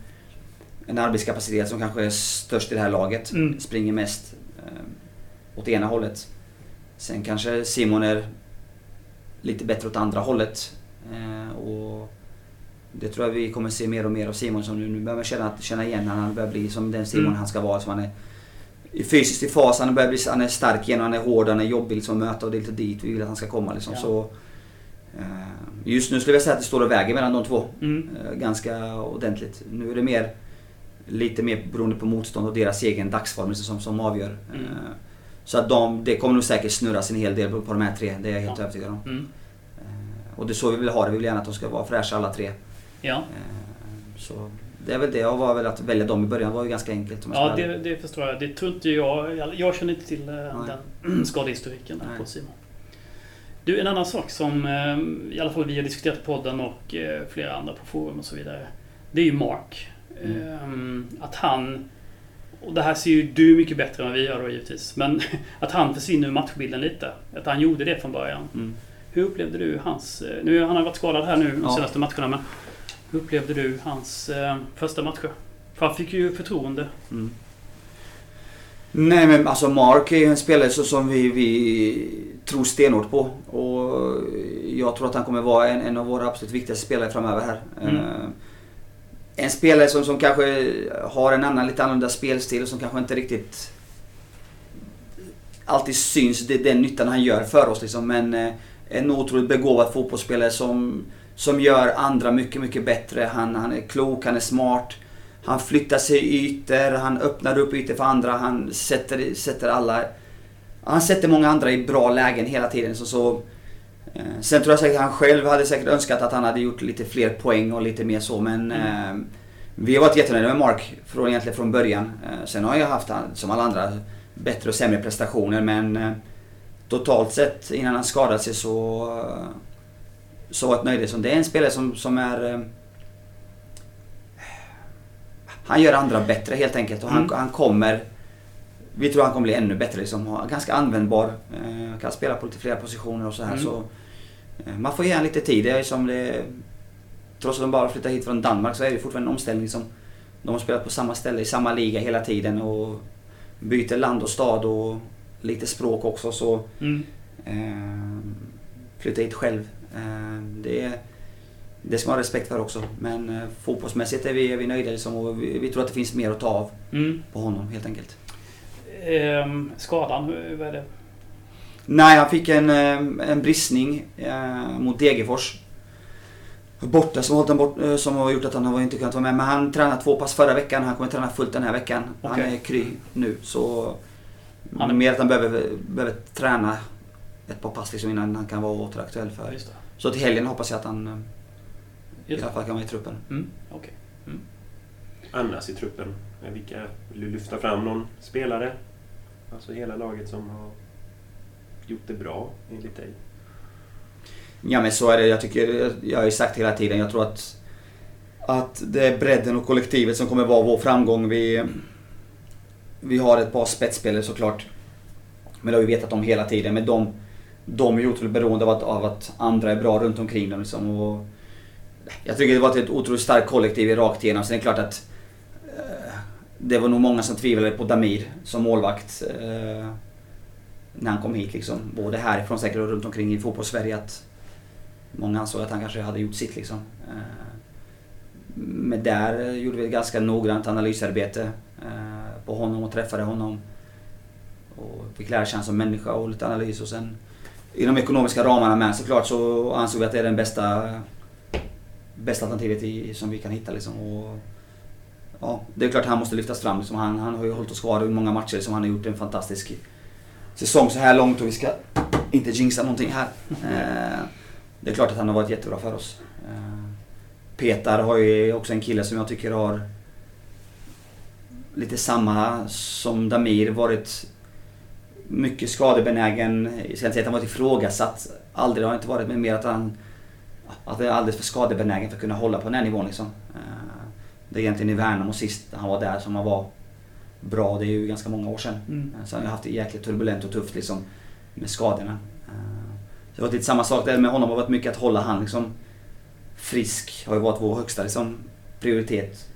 en arbetskapacitet som kanske är störst i det här laget. Mm. Springer mest eh, åt ena hållet. Sen kanske Simon är lite bättre åt andra hållet. Eh, och det tror jag vi kommer se mer och mer av Simon som nu, nu börjar man känna, känna igen när han börjar bli som den Simon Mm. han ska vara. Som han är i fysiskt i fas. Han, börjar bli, han är stark igen, han är hård, han är jobbig liksom, att möta och det är lite dit vi vill att han ska komma. Liksom. Ja. Så, eh, just nu skulle jag säga att det står och väger mellan de två. Mm. Eh, ganska ordentligt. Nu är det mer lite mer beroende på motstånd och deras egen dagsform liksom, som, som avgör. Mm. Eh, Så att de, det kommer nog säkert snurras en hel del på de här tre. Det är jag helt Ja. övertygad om. Mm. Och det är så vi vill ha det. Vi vill gärna att de ska vara fräscha alla tre. Ja. Så det är väl det. Och var väl att välja dem i början var ju ganska enkelt. Om jag Ja, det, det förstår jag. Det tror inte jag. Jag, jag känner inte till eh, den skadehistoriken Nej. på Simon. Du, en annan sak som eh, i alla fall vi har diskuterat i podden och eh, flera andra på forum och så vidare. Det är ju Mark. Mm. Att han, och det här ser ju du mycket bättre än vad vi gör då givetvis, men att han försvinner ur matchbilden lite. Att han gjorde det från början. Mm. Hur upplevde du hans... Nu han har varit skadad här nu de Ja. senaste matcherna, men hur upplevde du hans eh, första matcher? För han fick ju förtroende. Mm. Nej men alltså Mark är en spelare som vi, vi tror stenhårt på. Och jag tror att han kommer vara en, en av våra absolut viktigaste spelare framöver här. Mm. Eh, en spelare som, som kanske har en annan, lite annorlunda spelstil och som kanske inte riktigt alltid syns. Det är den nyttan han gör för oss liksom. Men eh, en otroligt begåvad fotbollsspelare som, som gör andra mycket, mycket bättre. Han, han är klok, han är smart. Han flyttar sig ytor, han öppnar upp ytor för andra, han sätter, sätter alla... Han sätter många andra i bra lägen hela tiden. Så, så, eh, sen tror jag säkert att han själv hade säkert önskat att han hade gjort lite fler poäng och lite mer så men eh, Vi har varit jättenöjda med Mark från, egentligen från början. Eh, sen har jag haft, han, som alla andra, bättre och sämre prestationer men eh, Totalt sett innan han skadade sig så Så var jag nöjd. Så Det är en spelare som, som är eh, han gör andra bättre helt enkelt och han, Mm. han kommer Vi tror han kommer bli ännu bättre liksom. Ganska användbar. Eh, kan spela på lite flera positioner och så här Mm. så eh, Man får ge honom lite tid. Det är som det Trots att de bara flyttar hit från Danmark så är det fortfarande en omställning som De har spelat på samma ställe i samma liga hela tiden och Byter land och stad och lite språk också så Mm. eh, Flytta hit själv. Eh, det det ska man ha respekt för också. Men eh, fotbollsmässigt är vi, är vi nöjda liksom, och vi, vi tror att det finns mer att ta av Mm. på honom helt enkelt. Ehm, skadan, hur, vad är det? Nej, han fick en, eh, en bristning eh, mot Degerfors. Borta som, hållit han bort, som har gjort att han inte kunnat vara med. Men han tränade två pass förra veckan. Han kommer träna fullt den här veckan. Han Okej. är kry nu. Så Han han är- mer att han behöver, behöver träna ett par pass liksom innan han kan vara åter aktuell för. Så till helgen hoppas jag att han eh, i Just alla det. fall kan vara i truppen. Mm. Okej. Annars i truppen, vilka vill du lyfta fram någon spelare? Alltså hela laget som har gjort det bra enligt dig? Ja men så är det. Jag tycker, jag har ju sagt hela tiden, jag tror att att det är bredden och kollektivet som kommer vara vår framgång. Vi, vi har ett par spetsspelare såklart. Men det har vi vetat om hela tiden. Men de, de är ju otroligt beroende av att, av att andra är bra runt omkring dem. Liksom. Och jag tycker det var ett otroligt starkt kollektiv rakt igenom. Sen är det klart att eh, det var nog många som tvivlade på Damir som målvakt. Eh, när han kom hit liksom. Både härifrån säkert och runt omkring i fotbollssverige. Att många ansåg att han kanske hade gjort sitt liksom. Eh, men där gjorde vi ett ganska noggrant analysarbete eh, på honom och träffade honom. Och fick lära känna som människa och lite analys och sen i de ekonomiska ramarna med såklart så ansåg vi att det är den bästa bästa alternativet i, som vi kan hitta liksom. Och, ja, det är klart att han måste lyftas fram. Liksom. Han, han har ju hållit oss kvar i många matcher. Liksom. Han har gjort en fantastisk säsong så här långt och vi ska inte jinxa någonting här. Eh, det är klart att han har varit jättebra för oss. Eh, Petar har ju också en kille som jag tycker har lite samma som Damir varit mycket skadebenägen. Jag ska inte säga att han varit ifrågasatt. Aldrig har han inte varit, men mer att han att han är alldeles för skadebenägen för att kunna hålla på den här nivån liksom. Eh, Det är egentligen i Värnamo sist han var där som han var bra. Det är ju ganska många år sedan. Mm. Så han har haft det jäkligt turbulent och tufft liksom med skadorna. Eh, Så det har varit lite samma sak där med honom. Det har varit mycket att hålla han liksom frisk. Har ju varit vår högsta liksom, prioritet.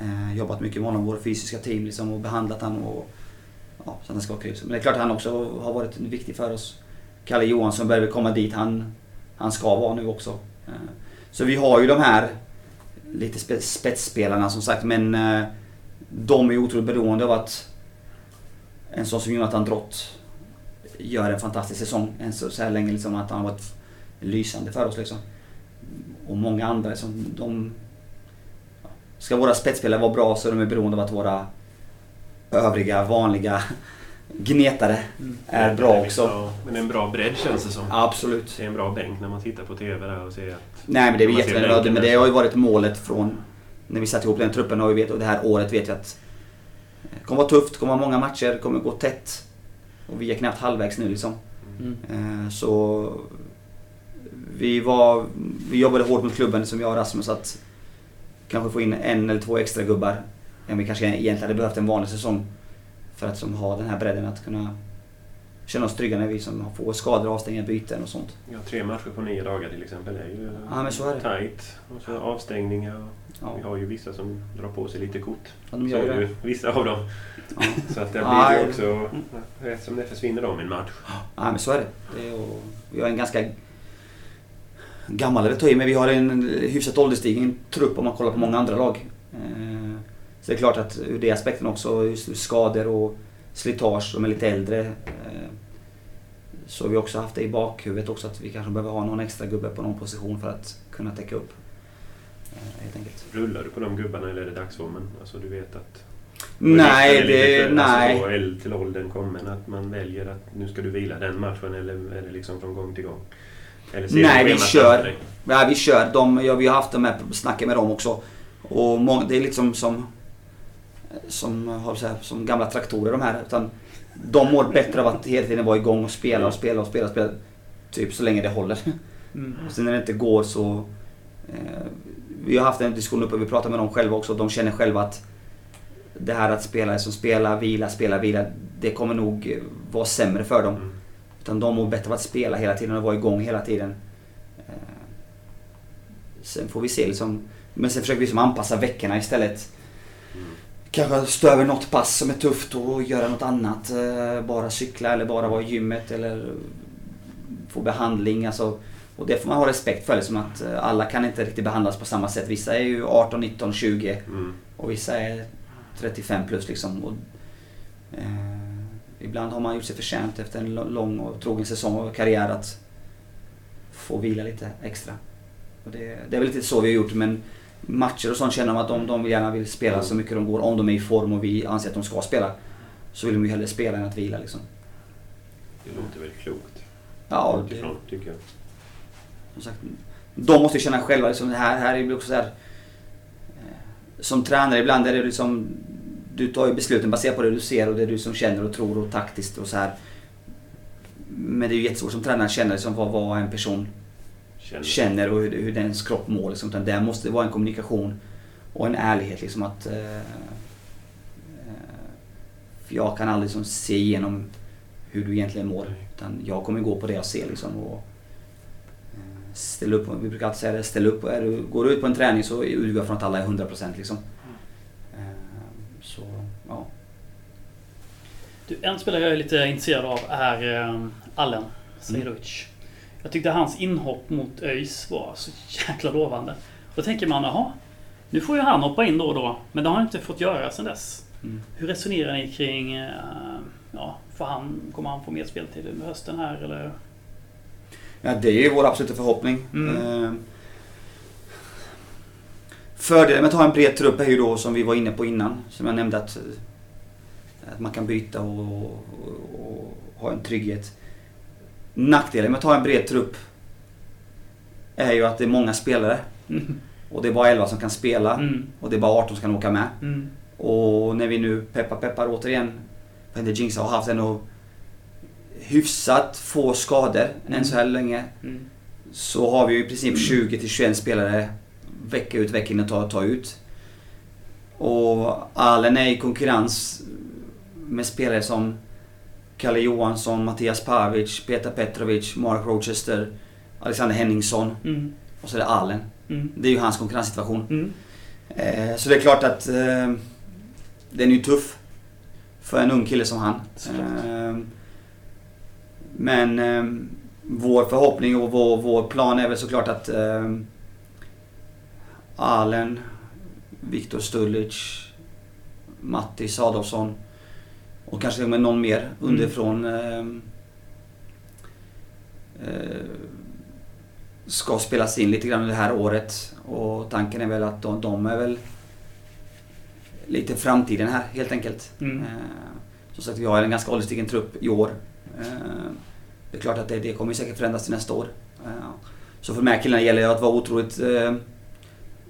Eh, jobbat mycket med honom, våra fysiska team liksom, och behandlat han och ja, så att han ska vara kul. Men det är klart att han också har varit viktig för oss. Kalle Johansson börjar väl komma dit han, han ska vara nu också. Eh, så vi har ju de här lite spetsspelarna som sagt men eh, de är otroligt beroende av att en sån som Jonathan Drott gör en fantastisk säsong än så, så här länge. Liksom, att han har varit lysande för oss. Liksom. Och många andra. Som de, ska våra spetsspelare vara bra så är de beroende av att våra övriga vanliga gnetare Mm. är bra också. Ja, men det är en bra bredd känns det som. Absolut. Det är en bra bänk när man tittar på TV där och ser att... Nej men det är bänken Men det har ju varit målet från när vi satte ihop den truppen och, vi vet, och det här året vet vi att det kommer vara tufft, det kommer vara många matcher, det kommer gå tätt. Och vi är knappt halvvägs nu liksom. Mm. Eh, Så vi, var, vi jobbade hårt mot klubben som jag och Rasmus att kanske få in en eller två extra gubbar. Än vi kanske egentligen hade behövt en vanlig säsong. För att som ha den här bredden att kunna känna oss trygga när vi som får skador, avstängningar, byten och sånt. Ja, tre matcher på nio dagar till exempel är ju Ja, men så är det. tight. Och så avstängningar. Ja, Vi har ju vissa som drar på sig lite kort. ja de Så gör det vissa av dem. Ja. Så att det blir ju också... Rätt som det försvinner de i en match. Ja men så är det. det är, och vi har en ganska gammal, eller ta i, men vi har en hyfsat ålderstigen trupp om man kollar på många andra lag. Så det är klart att ur det aspekten också, just skador och slitage, de är lite äldre. eh, Så har vi också haft det i bakhuvudet också att vi kanske behöver ha någon extra gubbe på någon position för att kunna täcka upp. eh, Helt enkelt. Rullar du på de gubbarna eller är det dagsformen? Alltså du vet att... Nej, Är det, nej. Alltså, till åldern kommen att man väljer att nu ska du vila den matchen eller är det liksom från gång till gång? Eller ser Nej, vi kör. Ja, vi kör. De, ja, vi har haft de här snacken med dem också. Och må, det är liksom som, som, har så här, som gamla traktorer de här. Utan de mår bättre av att hela tiden vara igång och spela och spela och spela. Och spela typ så länge det håller. Mm. Och sen när det inte går så... Eh, vi har haft en diskussion uppe, vi pratar med dem själva också. De känner själva att det här att spela som spela, vila, spela, vila. Det kommer nog eh, vara sämre för dem. Mm. Utan de mår bättre av att spela hela tiden och vara igång hela tiden. Eh, Sen får vi se liksom. Men sen försöker vi liksom anpassa veckorna istället. Mm. Kanske stå över något pass som är tufft och göra något annat. Eh, Bara cykla eller bara vara i gymmet eller få behandling. Alltså, och det får man ha respekt för. Liksom att eh, alla kan inte riktigt behandlas på samma sätt. Vissa är ju 18, 19, 20 Mm. och vissa är 35 plus liksom. Och, eh, ibland har man gjort sig förtjänt efter en lång och trogen säsong och karriär att få vila lite extra. Och det, det är väl lite så vi har gjort men matcher och sånt känner de att de, de gärna vill spela så mycket de går. Om de är i form och vi anser att de ska spela. Så vill de ju hellre spela än att vila liksom. Det låter väldigt klokt. Ja, det, Utifrån, tycker jag. som sagt, de måste ju känna själva liksom, det här, här är ju också så här. eh, Som tränare ibland är det liksom Du tar ju besluten baserat på det du ser och det du som känner och tror och taktiskt och så här. Men det är ju jättesvårt som tränare att känna liksom vad, vad en person Känner. känner och hur, hur dens kropp mår. Liksom. Utan det måste vara en kommunikation och en ärlighet. Liksom, att, eh, eh, för jag kan aldrig liksom, se igenom hur du egentligen mår. Utan jag kommer gå på det jag ser. Liksom, och, eh, ställa upp, vi brukar alltid säga det, ställ upp. Är du, går du ut på en träning så utgår jag från att alla är 100% liksom. Eh, så, ja. Du, en spelare jag är lite intresserad av är Allen Sejrovic. Jag tyckte hans inhopp mot ÖIS var så jäkla lovande. Då tänker man, jaha, nu får ju han hoppa in då och då. Men det har han inte fått göra sedan dess. Mm. Hur resonerar ni kring, eh, ja, får han, kommer han få mer speltid under hösten här eller? Ja, det är ju vår absoluta förhoppning. Mm. Eh, Fördelen med att ha en bred trupp är ju då som vi var inne på innan. Som jag nämnde att, att man kan byta och, och, och ha en trygghet. Nackdelen med att ha en bred trupp är ju att det är många spelare. Mm. Och det är bara 11 som kan spela. Mm. Och det är bara 18 som kan åka med. Mm. Och när vi nu peppar peppar återigen, inte jinxa, har haft ändå hyfsat få skador Mm. än så här länge. Mm. Så har vi ju i princip 20 till 21 spelare vecka ut vecka in och ta, ta ut. Och Allen är i konkurrens med spelare som Kalle Johansson, Mattias Pavic, Peter Petrovic, Mark Rochester, Alexander Henningsson Mm. och så är det Allen. Mm. Det är ju hans konkurrenssituation. Mm. Eh, så det är klart att eh, den är ju tuff för en ung kille som han. Eh, men eh, vår förhoppning och vår, vår plan är väl såklart att eh, Allen, Viktor Stulic, Mattis Adolfsson Och kanske med någon mer underifrån. Eh, eh, ska spelas in lite grann det här året. Och tanken är väl att de, de är väl lite framtiden här helt enkelt. Mm. Eh, som sagt, vi har en ganska ålderstigen trupp i år. Eh, det är klart att det, det kommer säkert förändras till nästa år. Eh, så för de här killarna gäller det att vara otroligt... Eh,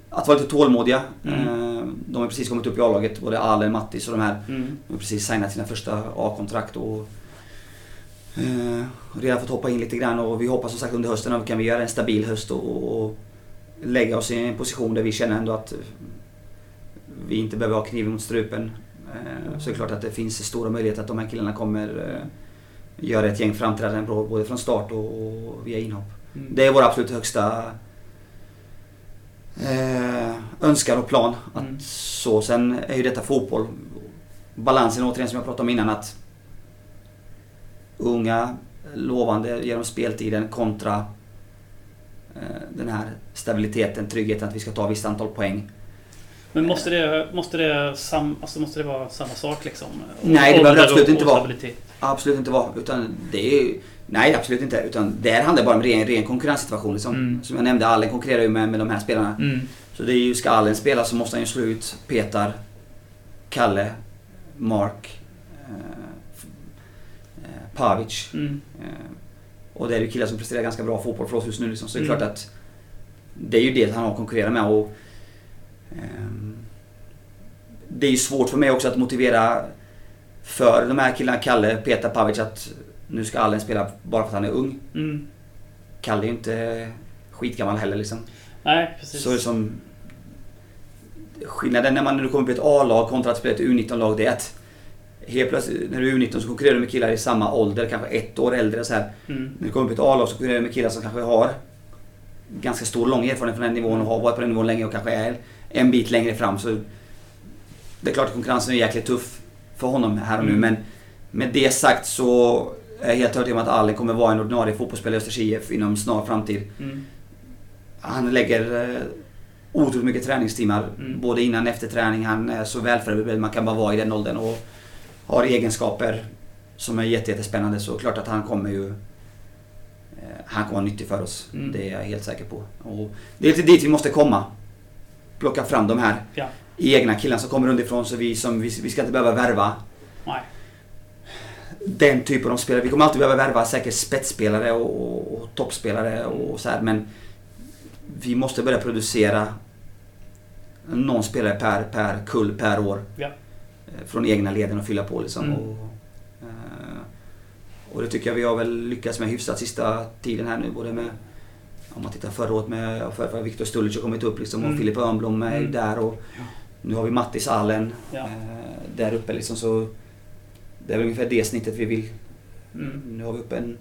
att vara lite tålmodiga. Mm. Eh, de har precis kommit upp i A-laget, både Allen, Mattis och de här. Mm. De har precis signat sina första A-kontrakt och eh, redan fått hoppa in lite grann och vi hoppas som sagt under hösten att vi kan göra en stabil höst och, och lägga oss i en position där vi känner ändå att vi inte behöver ha kniven mot strupen. Eh, så är det klart att det finns stora möjligheter att de här killarna kommer eh, göra ett gäng framträdanden både från start och, och via inhopp. Mm. Det är vår absolut högsta eh, önskan och plan. Att Mm. så. Sen är ju detta fotboll. Balansen återigen som jag pratade om innan att unga, lovande genom speltiden kontra eh, den här stabiliteten, tryggheten att vi ska ta visst antal poäng. Men måste det, måste, det sam, alltså måste det vara samma sak liksom? Nej, det behöver Ålder absolut och- inte och vara. Absolut inte vara. Utan det är, nej, absolut inte. Utan det här handlar bara om ren, ren konkurrenssituation. Liksom. Mm. Som jag nämnde, Allen konkurrerar ju med, med de här spelarna. Mm. Så det är ju, ska Allen spela så måste han ju slå ut Petar, Kalle, Mark, eh, eh, Pavic. Mm. Eh, och det är ju killar som presterar ganska bra fotboll för oss just nu. Liksom. Så det är Mm. klart att det är ju det han har att konkurrera med. Och, ehm, det är ju svårt för mig också att motivera för de här killarna, Kalle, Petar, Pavic, att nu ska Allen spela bara för att han är ung. Mm. Kalle är ju inte skitgammal heller liksom. Nej, precis. Så som Skillnaden när man nu kommer i ett A-lag kontra att spela ett U19-lag det är att helt plötsligt när du är U19 så konkurrerar du med killar i samma ålder, kanske ett år äldre så här. Mm. När du kommer i ett A-lag så konkurrerar du med killar som kanske har ganska stor, lång erfarenhet från den nivån och har varit på den nivån länge och kanske är en bit längre fram. Så det är klart att konkurrensen är jäkligt tuff för honom här och nu. Men med det sagt så är jag helt övertygad om att Allen kommer vara en ordinarie fotbollsspelare i Östers IF inom snar framtid. Mm. Han lägger eh, otroligt mycket träningstimmar. Mm. Både innan och efter träning. Han är så välförberedd man kan bara vara i den åldern. Och har egenskaper som är jätte- jättespännande. Så klart att han kommer ju... Eh, han kommer vara nyttig för oss. Mm. Det är jag helt säker på. Och det är lite dit vi måste komma. Plocka fram de här Ja. Egna killarna som kommer underifrån. Så vi, som, vi, vi ska inte behöva värva Nej. den typen av spelare. Vi kommer alltid behöva värva säkert spetsspelare och, och, och toppspelare och så här, men vi måste börja producera någon spelare per, per kull per år. Ja. Eh, Från egna leden och fylla på liksom. Mm. Och, eh, och det tycker jag vi har väl lyckats med hyfsat sista tiden här nu. Både med, om man tittar förra året med för, för Viktor Stulic har kommit upp liksom, Mm. och Filip Örnblom är Mm. där. Och Ja. Nu har vi Mattis Allen Ja. eh, där uppe liksom. Så det är väl ungefär det snittet vi vill Mm. nu har vi upp en...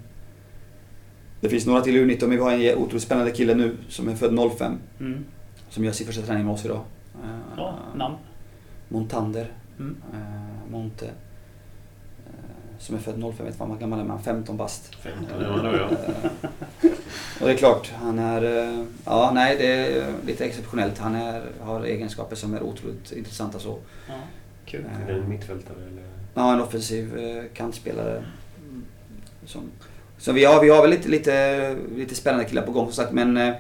Det finns några till U19 men vi har en otroligt spännande kille nu som är född 05. Mm. Som gör sin första träning med oss idag. Eh, Ja, namn. Montander. Mm. eh, Monte. Eh, Som är född 05, vet inte vad man gammal är, är 15 bast. 15, ja, då, ja. Eh, Och det är klart, han är... eh, Ja, nej det är lite exceptionellt. Han är, har egenskaper som är otroligt intressanta så. Ja, kul. Är det en mittfältare eller? Ja, en offensiv eh, kantspelare. Som, så vi har, vi har väl lite, lite, lite spännande killar på gång som sagt men... Eh,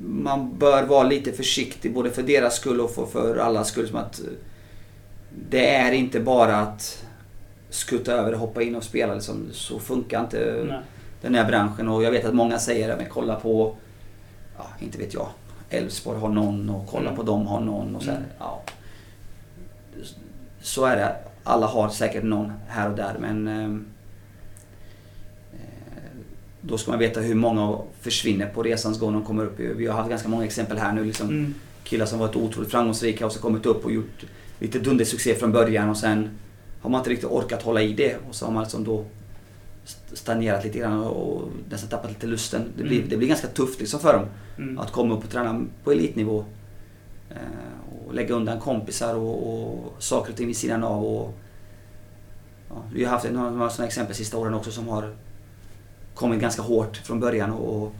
man bör vara lite försiktig både för deras skull och för, för allas skull. Som att eh, det är inte bara att skutta över och hoppa in och spela. Liksom. Så funkar inte Nej. den här branschen. Och jag vet att många säger men kolla på, ja, inte vet jag, Elfsborg har någon och kolla Mm. på dem har någon och så här. Mm. Ja. Så är det. Alla har säkert någon här och där men ehm, eh, då ska man veta hur många försvinner på resans gång de kommer upp. Vi har haft ganska många exempel här nu. Liksom, Mm. killar som varit otroligt framgångsrika och så kommit upp och gjort lite dundersuccé från början och sen har man inte riktigt orkat hålla i det och så har man liksom då st- stagnerat lite grann och nästan tappat lite lusten. Det blir, Mm. det blir ganska tufft liksom för dem Mm. att komma upp och träna på elitnivå. Eh, och lägga undan kompisar och, och saker och ting vid sidan av. Och, ja, vi har haft några, några sådana exempel sista åren också som har kommit ganska hårt från början och, och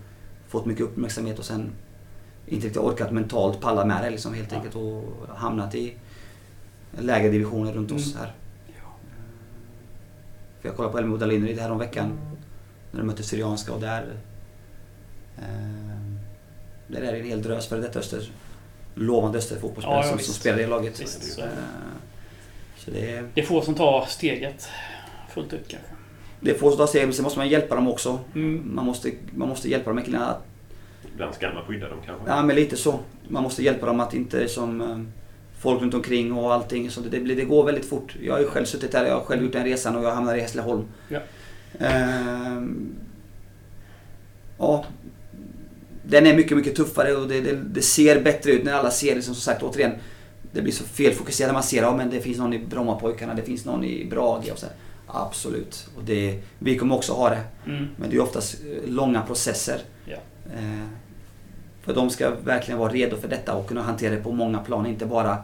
fått mycket uppmärksamhet och sen inte riktigt orkat mentalt palla med det liksom helt Ja. enkelt och hamnat i lägre divisioner runt oss Mm. här. För jag kollade på Elmo Dalineri här om veckan när de mötte Syrianska och där... Eh, där är det en hel drös för detta öster, lovande österfotbollsspelare Ja, ja, som, som spelar i laget. Visst, så Eh, så det är... Det är få som tar steget fullt ut kanske. Det är få som tar steg, men sen måste man hjälpa dem också. Mm. Man måste, man måste hjälpa de här killarna att Ibland ska man skydda dem kanske. Ja, men lite så. Man måste hjälpa dem att inte som eh, folk runt omkring och allting. Så det, blir, det går väldigt fort. Jag har ju själv suttit där, jag har själv gjort den resan och jag hamnar i Hässleholm. Ja. Ehm, ja. Den är mycket, mycket tuffare och det, det, det ser bättre ut när alla ser liksom, som sagt återigen. Det blir så felfokuserat när man ser, ja men det finns någon i Brommapojkarna, det finns någon i Brage och så. här. Absolut. Och det, vi kommer också ha det. Mm. Men det är oftast eh, långa processer. Ja. Eh, för de ska verkligen vara redo för detta och kunna hantera det på många plan. Inte bara,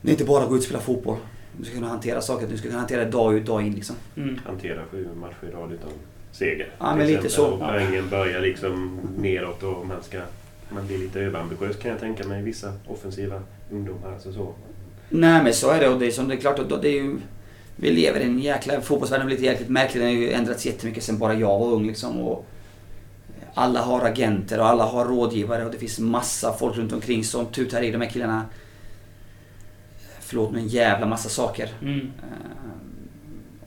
det är inte bara gå ut och spela fotboll. Du ska kunna hantera saker. Du ska kunna hantera det dag ut dag in. Liksom. Mm. Hantera sju matcher i rad utan seger. Ja, men lite så. Och poängen börjar liksom neråt och man ska... Man blir lite överambitiös kan jag tänka mig i vissa offensiva ungdomar. Alltså så. Nej men så är det och det är, som det är klart. att Det är ju, vi lever i en jäkla... Fotbollsvärlden har blivit jäkligt märklig. Den har ju ändrats jättemycket sen bara jag var ung. Liksom, och alla har agenter och alla har rådgivare och det finns massa folk runt omkring som tutar i de här killarna. Förlåt men en jävla massa saker. Mm. eh,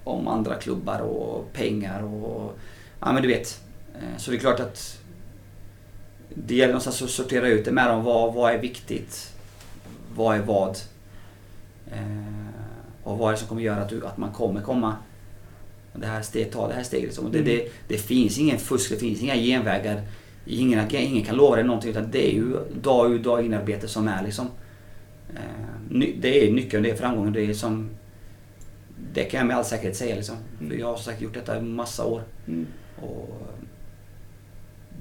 om andra klubbar och pengar och... Ja men du vet. Eh, så det är klart att det gäller någonstans att sortera ut det med dem. Vad, vad är viktigt? Vad är vad? Eh, och vad är det som kommer göra att, du, att man kommer komma det här steg, ta det här steget. Liksom. Och Det, Mm. det, det finns ingen fusk, det finns inga genvägar. Ingen, ingen kan lova dig någonting utan det är ju dag ut dag in arbete som är liksom. Eh, det är nyckeln, det är framgången. Det är som... Det kan jag med all säkerhet säga liksom. För jag har som sagt gjort detta i massa år. Mm. Och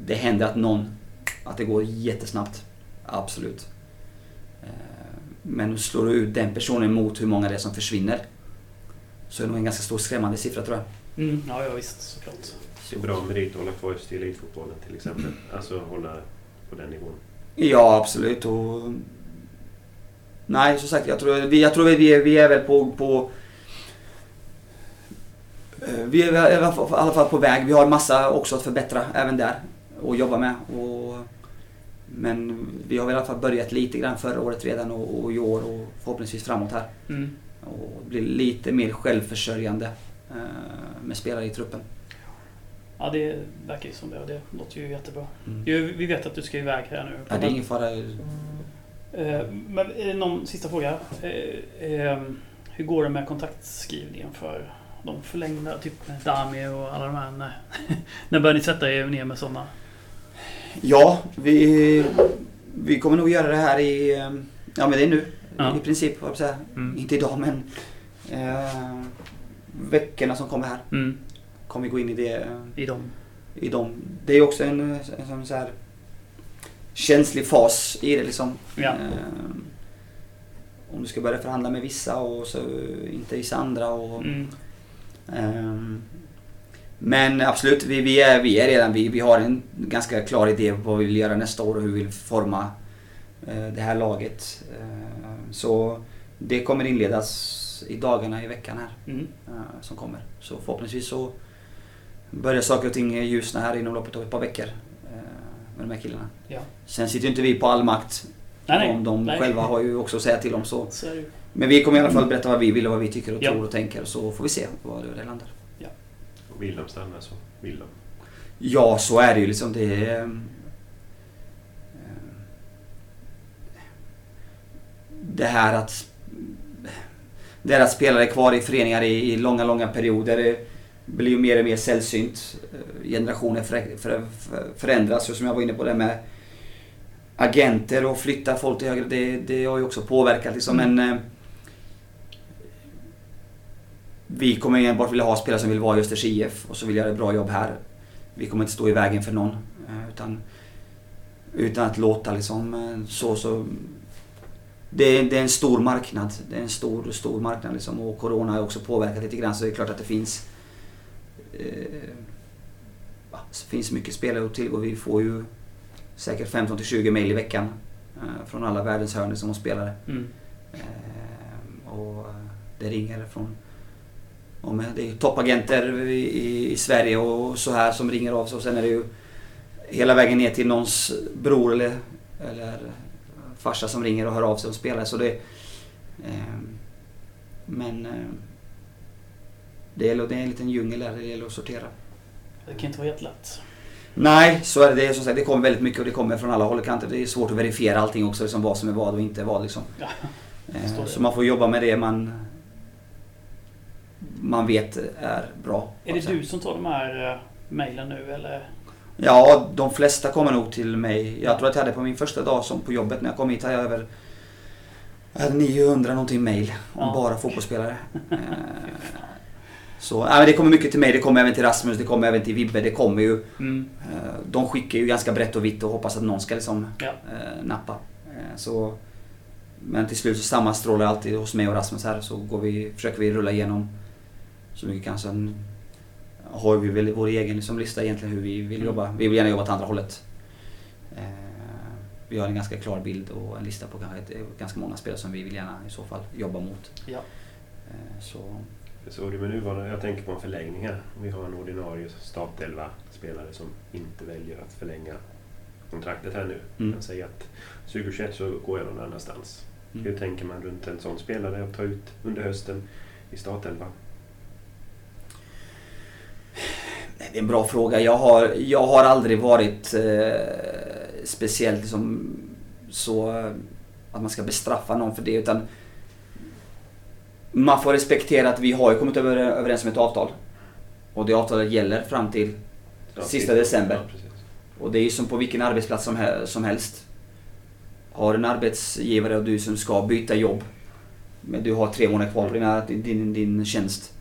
det händer att någon, att det går jättesnabbt. Absolut. Eh, Men slår du ut den personen mot hur många det är som försvinner. Så är det nog en ganska stor skrämmande siffra tror jag. Mm. Ja, ja, visst såklart. Det är bra merit att hålla kvar just i elitfotbollen till exempel. Alltså hålla på den nivån. Ja, absolut. Och... Nej, som sagt, jag tror, vi, jag tror vi, är, vi är väl på... på eh, vi är i alla fall- i alla fall på väg. Vi har massa också att förbättra även där och jobba med. Och, men vi har väl i alla fall börjat lite grann förra året redan och, och i år och förhoppningsvis framåt här. Mm. Och bli lite mer självförsörjande eh, med spelare i truppen. Ja, det verkar ju som det. och Det låter ju jättebra. Mm. Vi vet att du ska iväg här nu. Ja, det är ingen fara. Eh, Men det någon sista fråga? Eh, eh, Hur går det med kontaktskrivningen för de förlängda, typ Dami och alla de här? När, när börjar ni sätta er ner med sådana? Ja, vi, vi kommer nog göra det här i... eh, Ja, men det är nu. Ja. I princip, jag säga. Mm. Inte idag, men... Eh, veckorna som kommer här Mm. kommer vi gå in i det. eh, I dem? I dem. Det är också en, en sån så här känslig fas i det liksom. Ja. Eh, om du ska börja förhandla med vissa och så inte vissa andra. Och, Mm. Ehm, Men absolut, vi, vi, är, vi är redan, vi, vi har en ganska klar idé på vad vi vill göra nästa år och hur vi vill forma eh, det här laget. Så det kommer inledas i dagarna i veckan här Mm. eh, som kommer. Så förhoppningsvis så börjar saker och ting ljusna här inom loppet av ett par veckor eh, med de här killarna. Ja. Sen sitter ju inte vi på all makt. Nej, nej. De, de nej. själva har ju också att säga till om så. Så. Men vi kommer i alla fall berätta vad vi vill och vad vi tycker och Ja. tror och tänker så får vi se var det landar. Och vill de stanna så vill de. Ja, så är det ju liksom. Det är, det här att det här att spelare kvar i föreningar i, i långa, långa perioder blir ju mer och mer sällsynt. Eh, Generationer för, för, för, förändras och som jag var inne på det med agenter och flytta folk till högre. Det, det har ju också påverkat liksom. Mm. Men eh, vi kommer enbart vilja ha spelare som vill vara i Östers IF och så vill göra ett bra jobb här. Vi kommer inte stå i vägen för någon. eh, Utan, utan att låta liksom så så... Det är, det är en stor marknad. Det är en stor, stor marknad liksom. Och Corona har också påverkat lite grann så det är klart att det finns... Eh, finns mycket spelare att tillgå. Vi får ju säkert 15 till 20 mail i veckan. Eh, från alla världens hörn liksom, om spelare. Mm. Eh, och det ringer från om det är toppagenter i, i Sverige och så här som ringer av sig och sen är det ju hela vägen ner till någons bror eller, eller farsa som ringer och hör av sig och spelar. Så det, eh, men eh, det, är, det är en liten djungel där, det gäller att sortera. Det kan inte vara jättelätt. Nej, så är det. det är, som sagt, det kommer väldigt mycket och det kommer från alla håll och kanter. Det är svårt att verifiera allting också, liksom vad som är vad och inte vad. Liksom. Ja, eh, så man får jobba med det man, man vet är bra. Är det du som tar de här uh, mejlen nu eller? Ja, de flesta kommer nog till mig. Jag tror att jag hade på min första dag som på jobbet när jag kom hit hade jag över jag hade 900 någonting mail om Ja. bara fotbollsspelare. Eh, Så, men det kommer mycket till mig, det kommer även till Rasmus, det kommer även till Vibbe. Det kommer ju. Mm. eh, De skickar ju ganska brett och vitt och hoppas att någon ska liksom Ja. eh, nappa. Så, men till slut så sammanstrålar alltid hos mig och Rasmus här så går vi, försöker vi rulla igenom så mycket vi kan. Sen har vi väl vår egen liksom, lista egentligen hur vi vill Mm. jobba. Vi vill gärna jobba åt andra hållet. Eh, Vi har en ganska klar bild och en lista på kanske ett, ganska många spelare som vi vill gärna i så fall jobba mot. Ja. Eh, Så, Så det med nuvarande, jag tänker på en förlängning här. Vi har en ordinarie startelva spelare som inte väljer att förlänga kontraktet här nu. Mm. Jag säger att 2021 så går jag någon annanstans. Mm. Hur tänker man runt en sån spelare att ta ut under hösten i startelva? Nej, Det är en bra fråga. Jag har, jag har aldrig varit eh, speciellt liksom, så eh, att man ska bestraffa någon för det. Utan man får respektera att vi har ju kommit över, överens om ett avtal. Och det avtalet gäller fram till Ja, Sista december. Ja. Och det är ju som på vilken arbetsplats som, som helst. Har en arbetsgivare och du som ska byta jobb. Men du har tre månader kvar på din, din, din tjänst.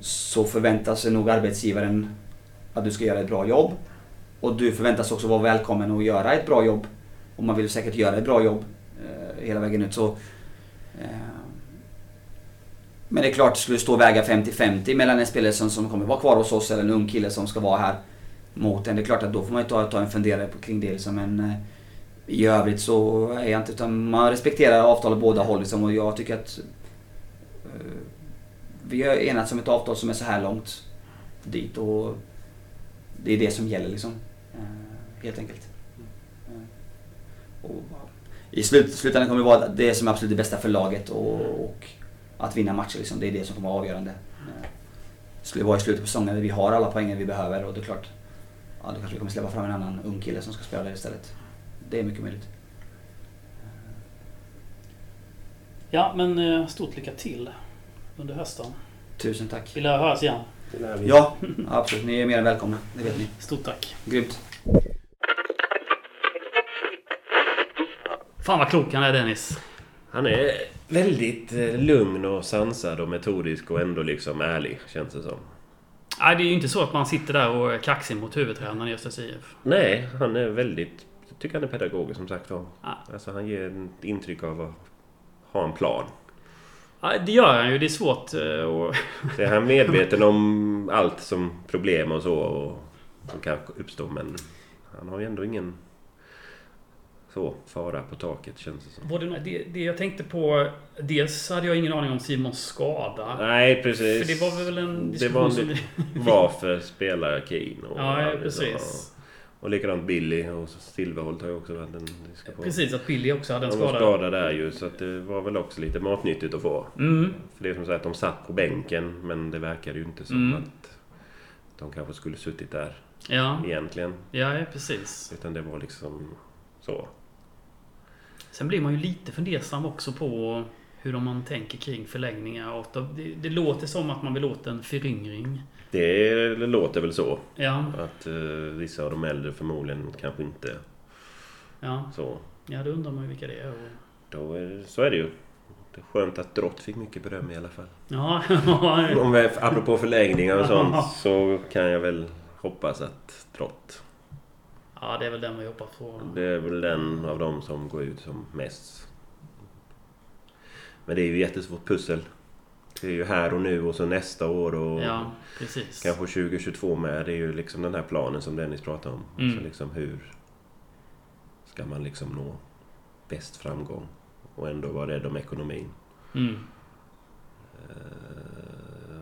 Så förväntar sig nog arbetsgivaren att du ska göra ett bra jobb. Och du förväntas också vara välkommen att göra ett bra jobb. Och man vill säkert göra ett bra jobb eh, hela vägen ut. Så, eh, men det är klart, skulle det stå och väga 50-50 mellan en spelare som, som kommer vara kvar hos oss eller en ung kille som ska vara här mot en. Det är klart att då får man ju ta, ta en funderare på, kring det. Liksom. Men eh, i övrigt så är jag inte... Utan man respekterar avtalet båda håll liksom, och jag tycker att vi har enats om ett avtal som är så här långt dit och det är det som gäller liksom. Eh, helt enkelt. Eh, och, I slut, slutändan kommer det vara det som är absolut det bästa för laget och, och att vinna matcher. Liksom. Det är det som kommer vara avgörande. Eh, det skulle vara i slutet på säsongen när vi har alla poängen vi behöver och det är klart, ja, då kanske vi kommer släppa fram en annan ung kille som ska spela där istället. Det är mycket möjligt. Ja, men stort lycka till under hösten. Tusen tack. Vill jag höras igen? Lär. Ja, absolut. Ni är mer än välkomna. Det vet ni. Stort tack. Grymt. Fan vad klok han är Dennis. Han är väldigt eh, lugn och sansad och metodisk och ändå liksom ärlig, känns det som. Nej, det är ju inte så att man sitter där och är kaxig mot huvudtränaren i Östers IF. Nej, han är väldigt... Jag tycker han är pedagogisk som sagt var. Ja. Alltså han ger ett intryck av att ha en plan. Ja, det gör han ju. Det är svårt eh, och Så är han medveten om allt som problem och så och, som kan uppstå men han har ju ändå ingen så fara på taket känns det som. Både, det, det jag tänkte på... Dels hade jag ingen aning om Simons skada. Nej precis. För det var väl en Det diskussion var som en- vi... Varför spelar? Och, Ja, precis. Och likadant Billy och Silverholt har ju också varit en diskussion. Precis, att Billy också hade en Han var skada. skadad där ju så att det var väl också lite matnyttigt att få. Mm. För det är som sagt, de satt på bänken men det verkade ju inte som Mm. att de kanske skulle suttit där Ja, egentligen. ja, precis. Utan det var liksom så. Sen blir man ju lite fundersam också på hur man tänker kring förlängningar. Det, det låter som att man vill åt en föryngring. Det låter väl så. Ja, Att eh, vissa av de äldre förmodligen kanske inte ja. så. Ja, då undrar man ju vilka det är. Och... Då är, så är det ju. Det är skönt att Drott fick mycket beröm i alla fall. Ja, Om vi, apropå förlängningar och sånt så kan jag väl hoppas att Drott. ja, det är väl den vi hoppas på. Det är väl den av dem som går ut som mest. Men det är ju jättesvårt pussel. Det är ju här och nu och så nästa år och Ja, precis. kanske 2022 med. Det är ju liksom den här planen som Dennis pratade om. Mm. Så liksom hur ska man liksom nå bäst framgång? och ändå vara rädd om ekonomin. Mm. Eh,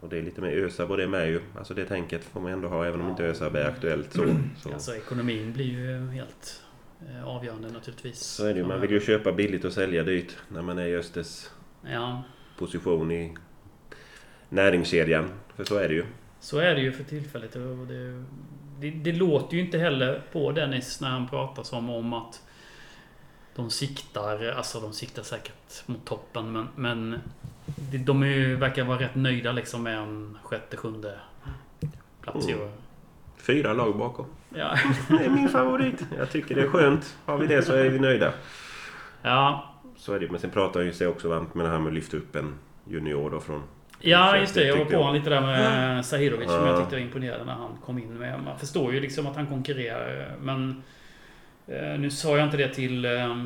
och det är lite mer ÖSAB och det med ju. Alltså det tänket får man ändå ha även om inte ÖSAB är aktuellt så. Så, Alltså ekonomin blir ju helt eh, avgörande naturligtvis. så är det ju. Man vill ju köpa billigt och sälja dyrt när man är i Östers Ja, position i näringskedjan. För så är det ju. så är det ju för tillfället. Det, det, det låter ju inte heller på Dennis när han pratar som om att de siktar, alltså de siktar säkert mot toppen men, men de är ju, verkar vara rätt nöjda liksom med en sjätte, sjunde plats Mm. Fyra lag bakom. Ja. Det är min favorit. Jag tycker det är skönt. Har vi det så är vi nöjda. ja, Så är det. Men sen pratar han ju sig också varmt med det här med att lyfta upp en junior då från... Ja, just det. Jag var på honom lite där med Sahirovic som Ja. jag tyckte var imponerande när han kom in med. Man förstår ju liksom att han konkurrerar. Men eh, nu sa jag inte det till, eh,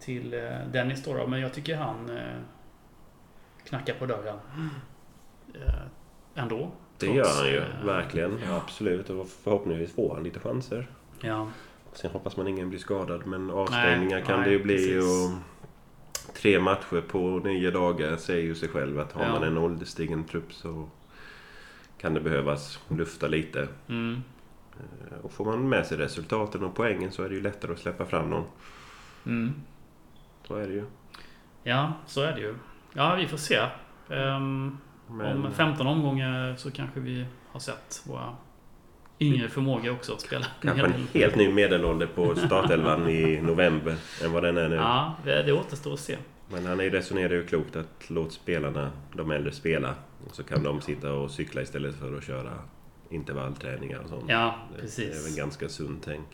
till eh, Dennis då, då, men jag tycker han knackar på dörren. Ändå. Det gör han ju. Verkligen. ja. Absolut. Och förhoppningsvis får han lite chanser. Ja. Sen hoppas man ingen blir skadad. Men avstängningar Nej, kan nej, det ju bli. precis. Och tre matcher på nio dagar säger ju sig själv att har Ja. man en ålderstigen trupp så kan det behövas lufta lite. Mm. Eh, Och får man med sig resultaten och poängen så är det ju lättare att släppa fram någon. Mm. Så är det ju. Ja, så är det ju. Ja, vi får se. Ehm, Men Om 15 omgångar så kanske vi har sett våra yngre förmågor också att spela. kanske en helt ny medelålder på startelvan i november än vad den är nu. Ja, det, återstår att se. Men han resonerar ju klokt att låt spelarna, de äldre, spela. Och så kan de sitta och cykla istället för att köra intervallträningar och sånt. Ja, Det är precis. väl ganska sunt tänk.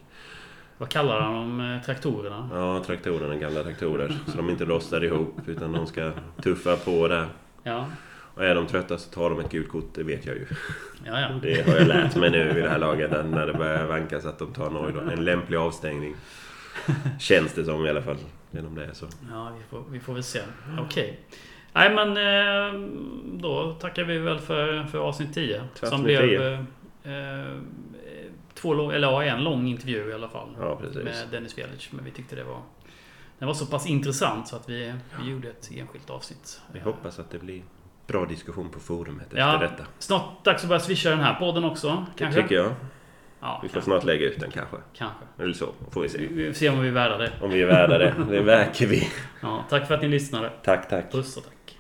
Vad kallar han dem? eh, Traktorerna? Ja, traktorerna, gamla traktorer. Så de inte rostar ihop utan de ska tuffa på där. Ja, Och är de trötta så tar de ett gult kort, det vet jag ju. ja, ja. Det har jag lärt mig nu i det här laget att när det börjar vankas att de tar någon, en lämplig avstängning. Känns det som i alla fall. Genom det så. ja vi, får, vi får väl se. Okej. Nej men eh, då tackar vi väl för, för avsnitt 10. För Som blev 10. eh, eh, två, lång- eller ja, en lång intervju i alla fall. Ja. Med Dennis Velic. Men vi tyckte det var den var så pass intressant så att vi, vi gjorde ett enskilt avsnitt. Vi hoppas att det blir bra diskussion på forumet efter Ja. detta. Snart dags att börja swisha den här podden också. Det Kanske? tycker jag. Ja, Vi får kanske. snart lägga ut den kanske. kanske. Eller så, får vi se. vi får se om vi är värda det. Om vi är värda det. Det verkar vi. Ja, tack för att ni lyssnade. Tack, tack. Puss och tack.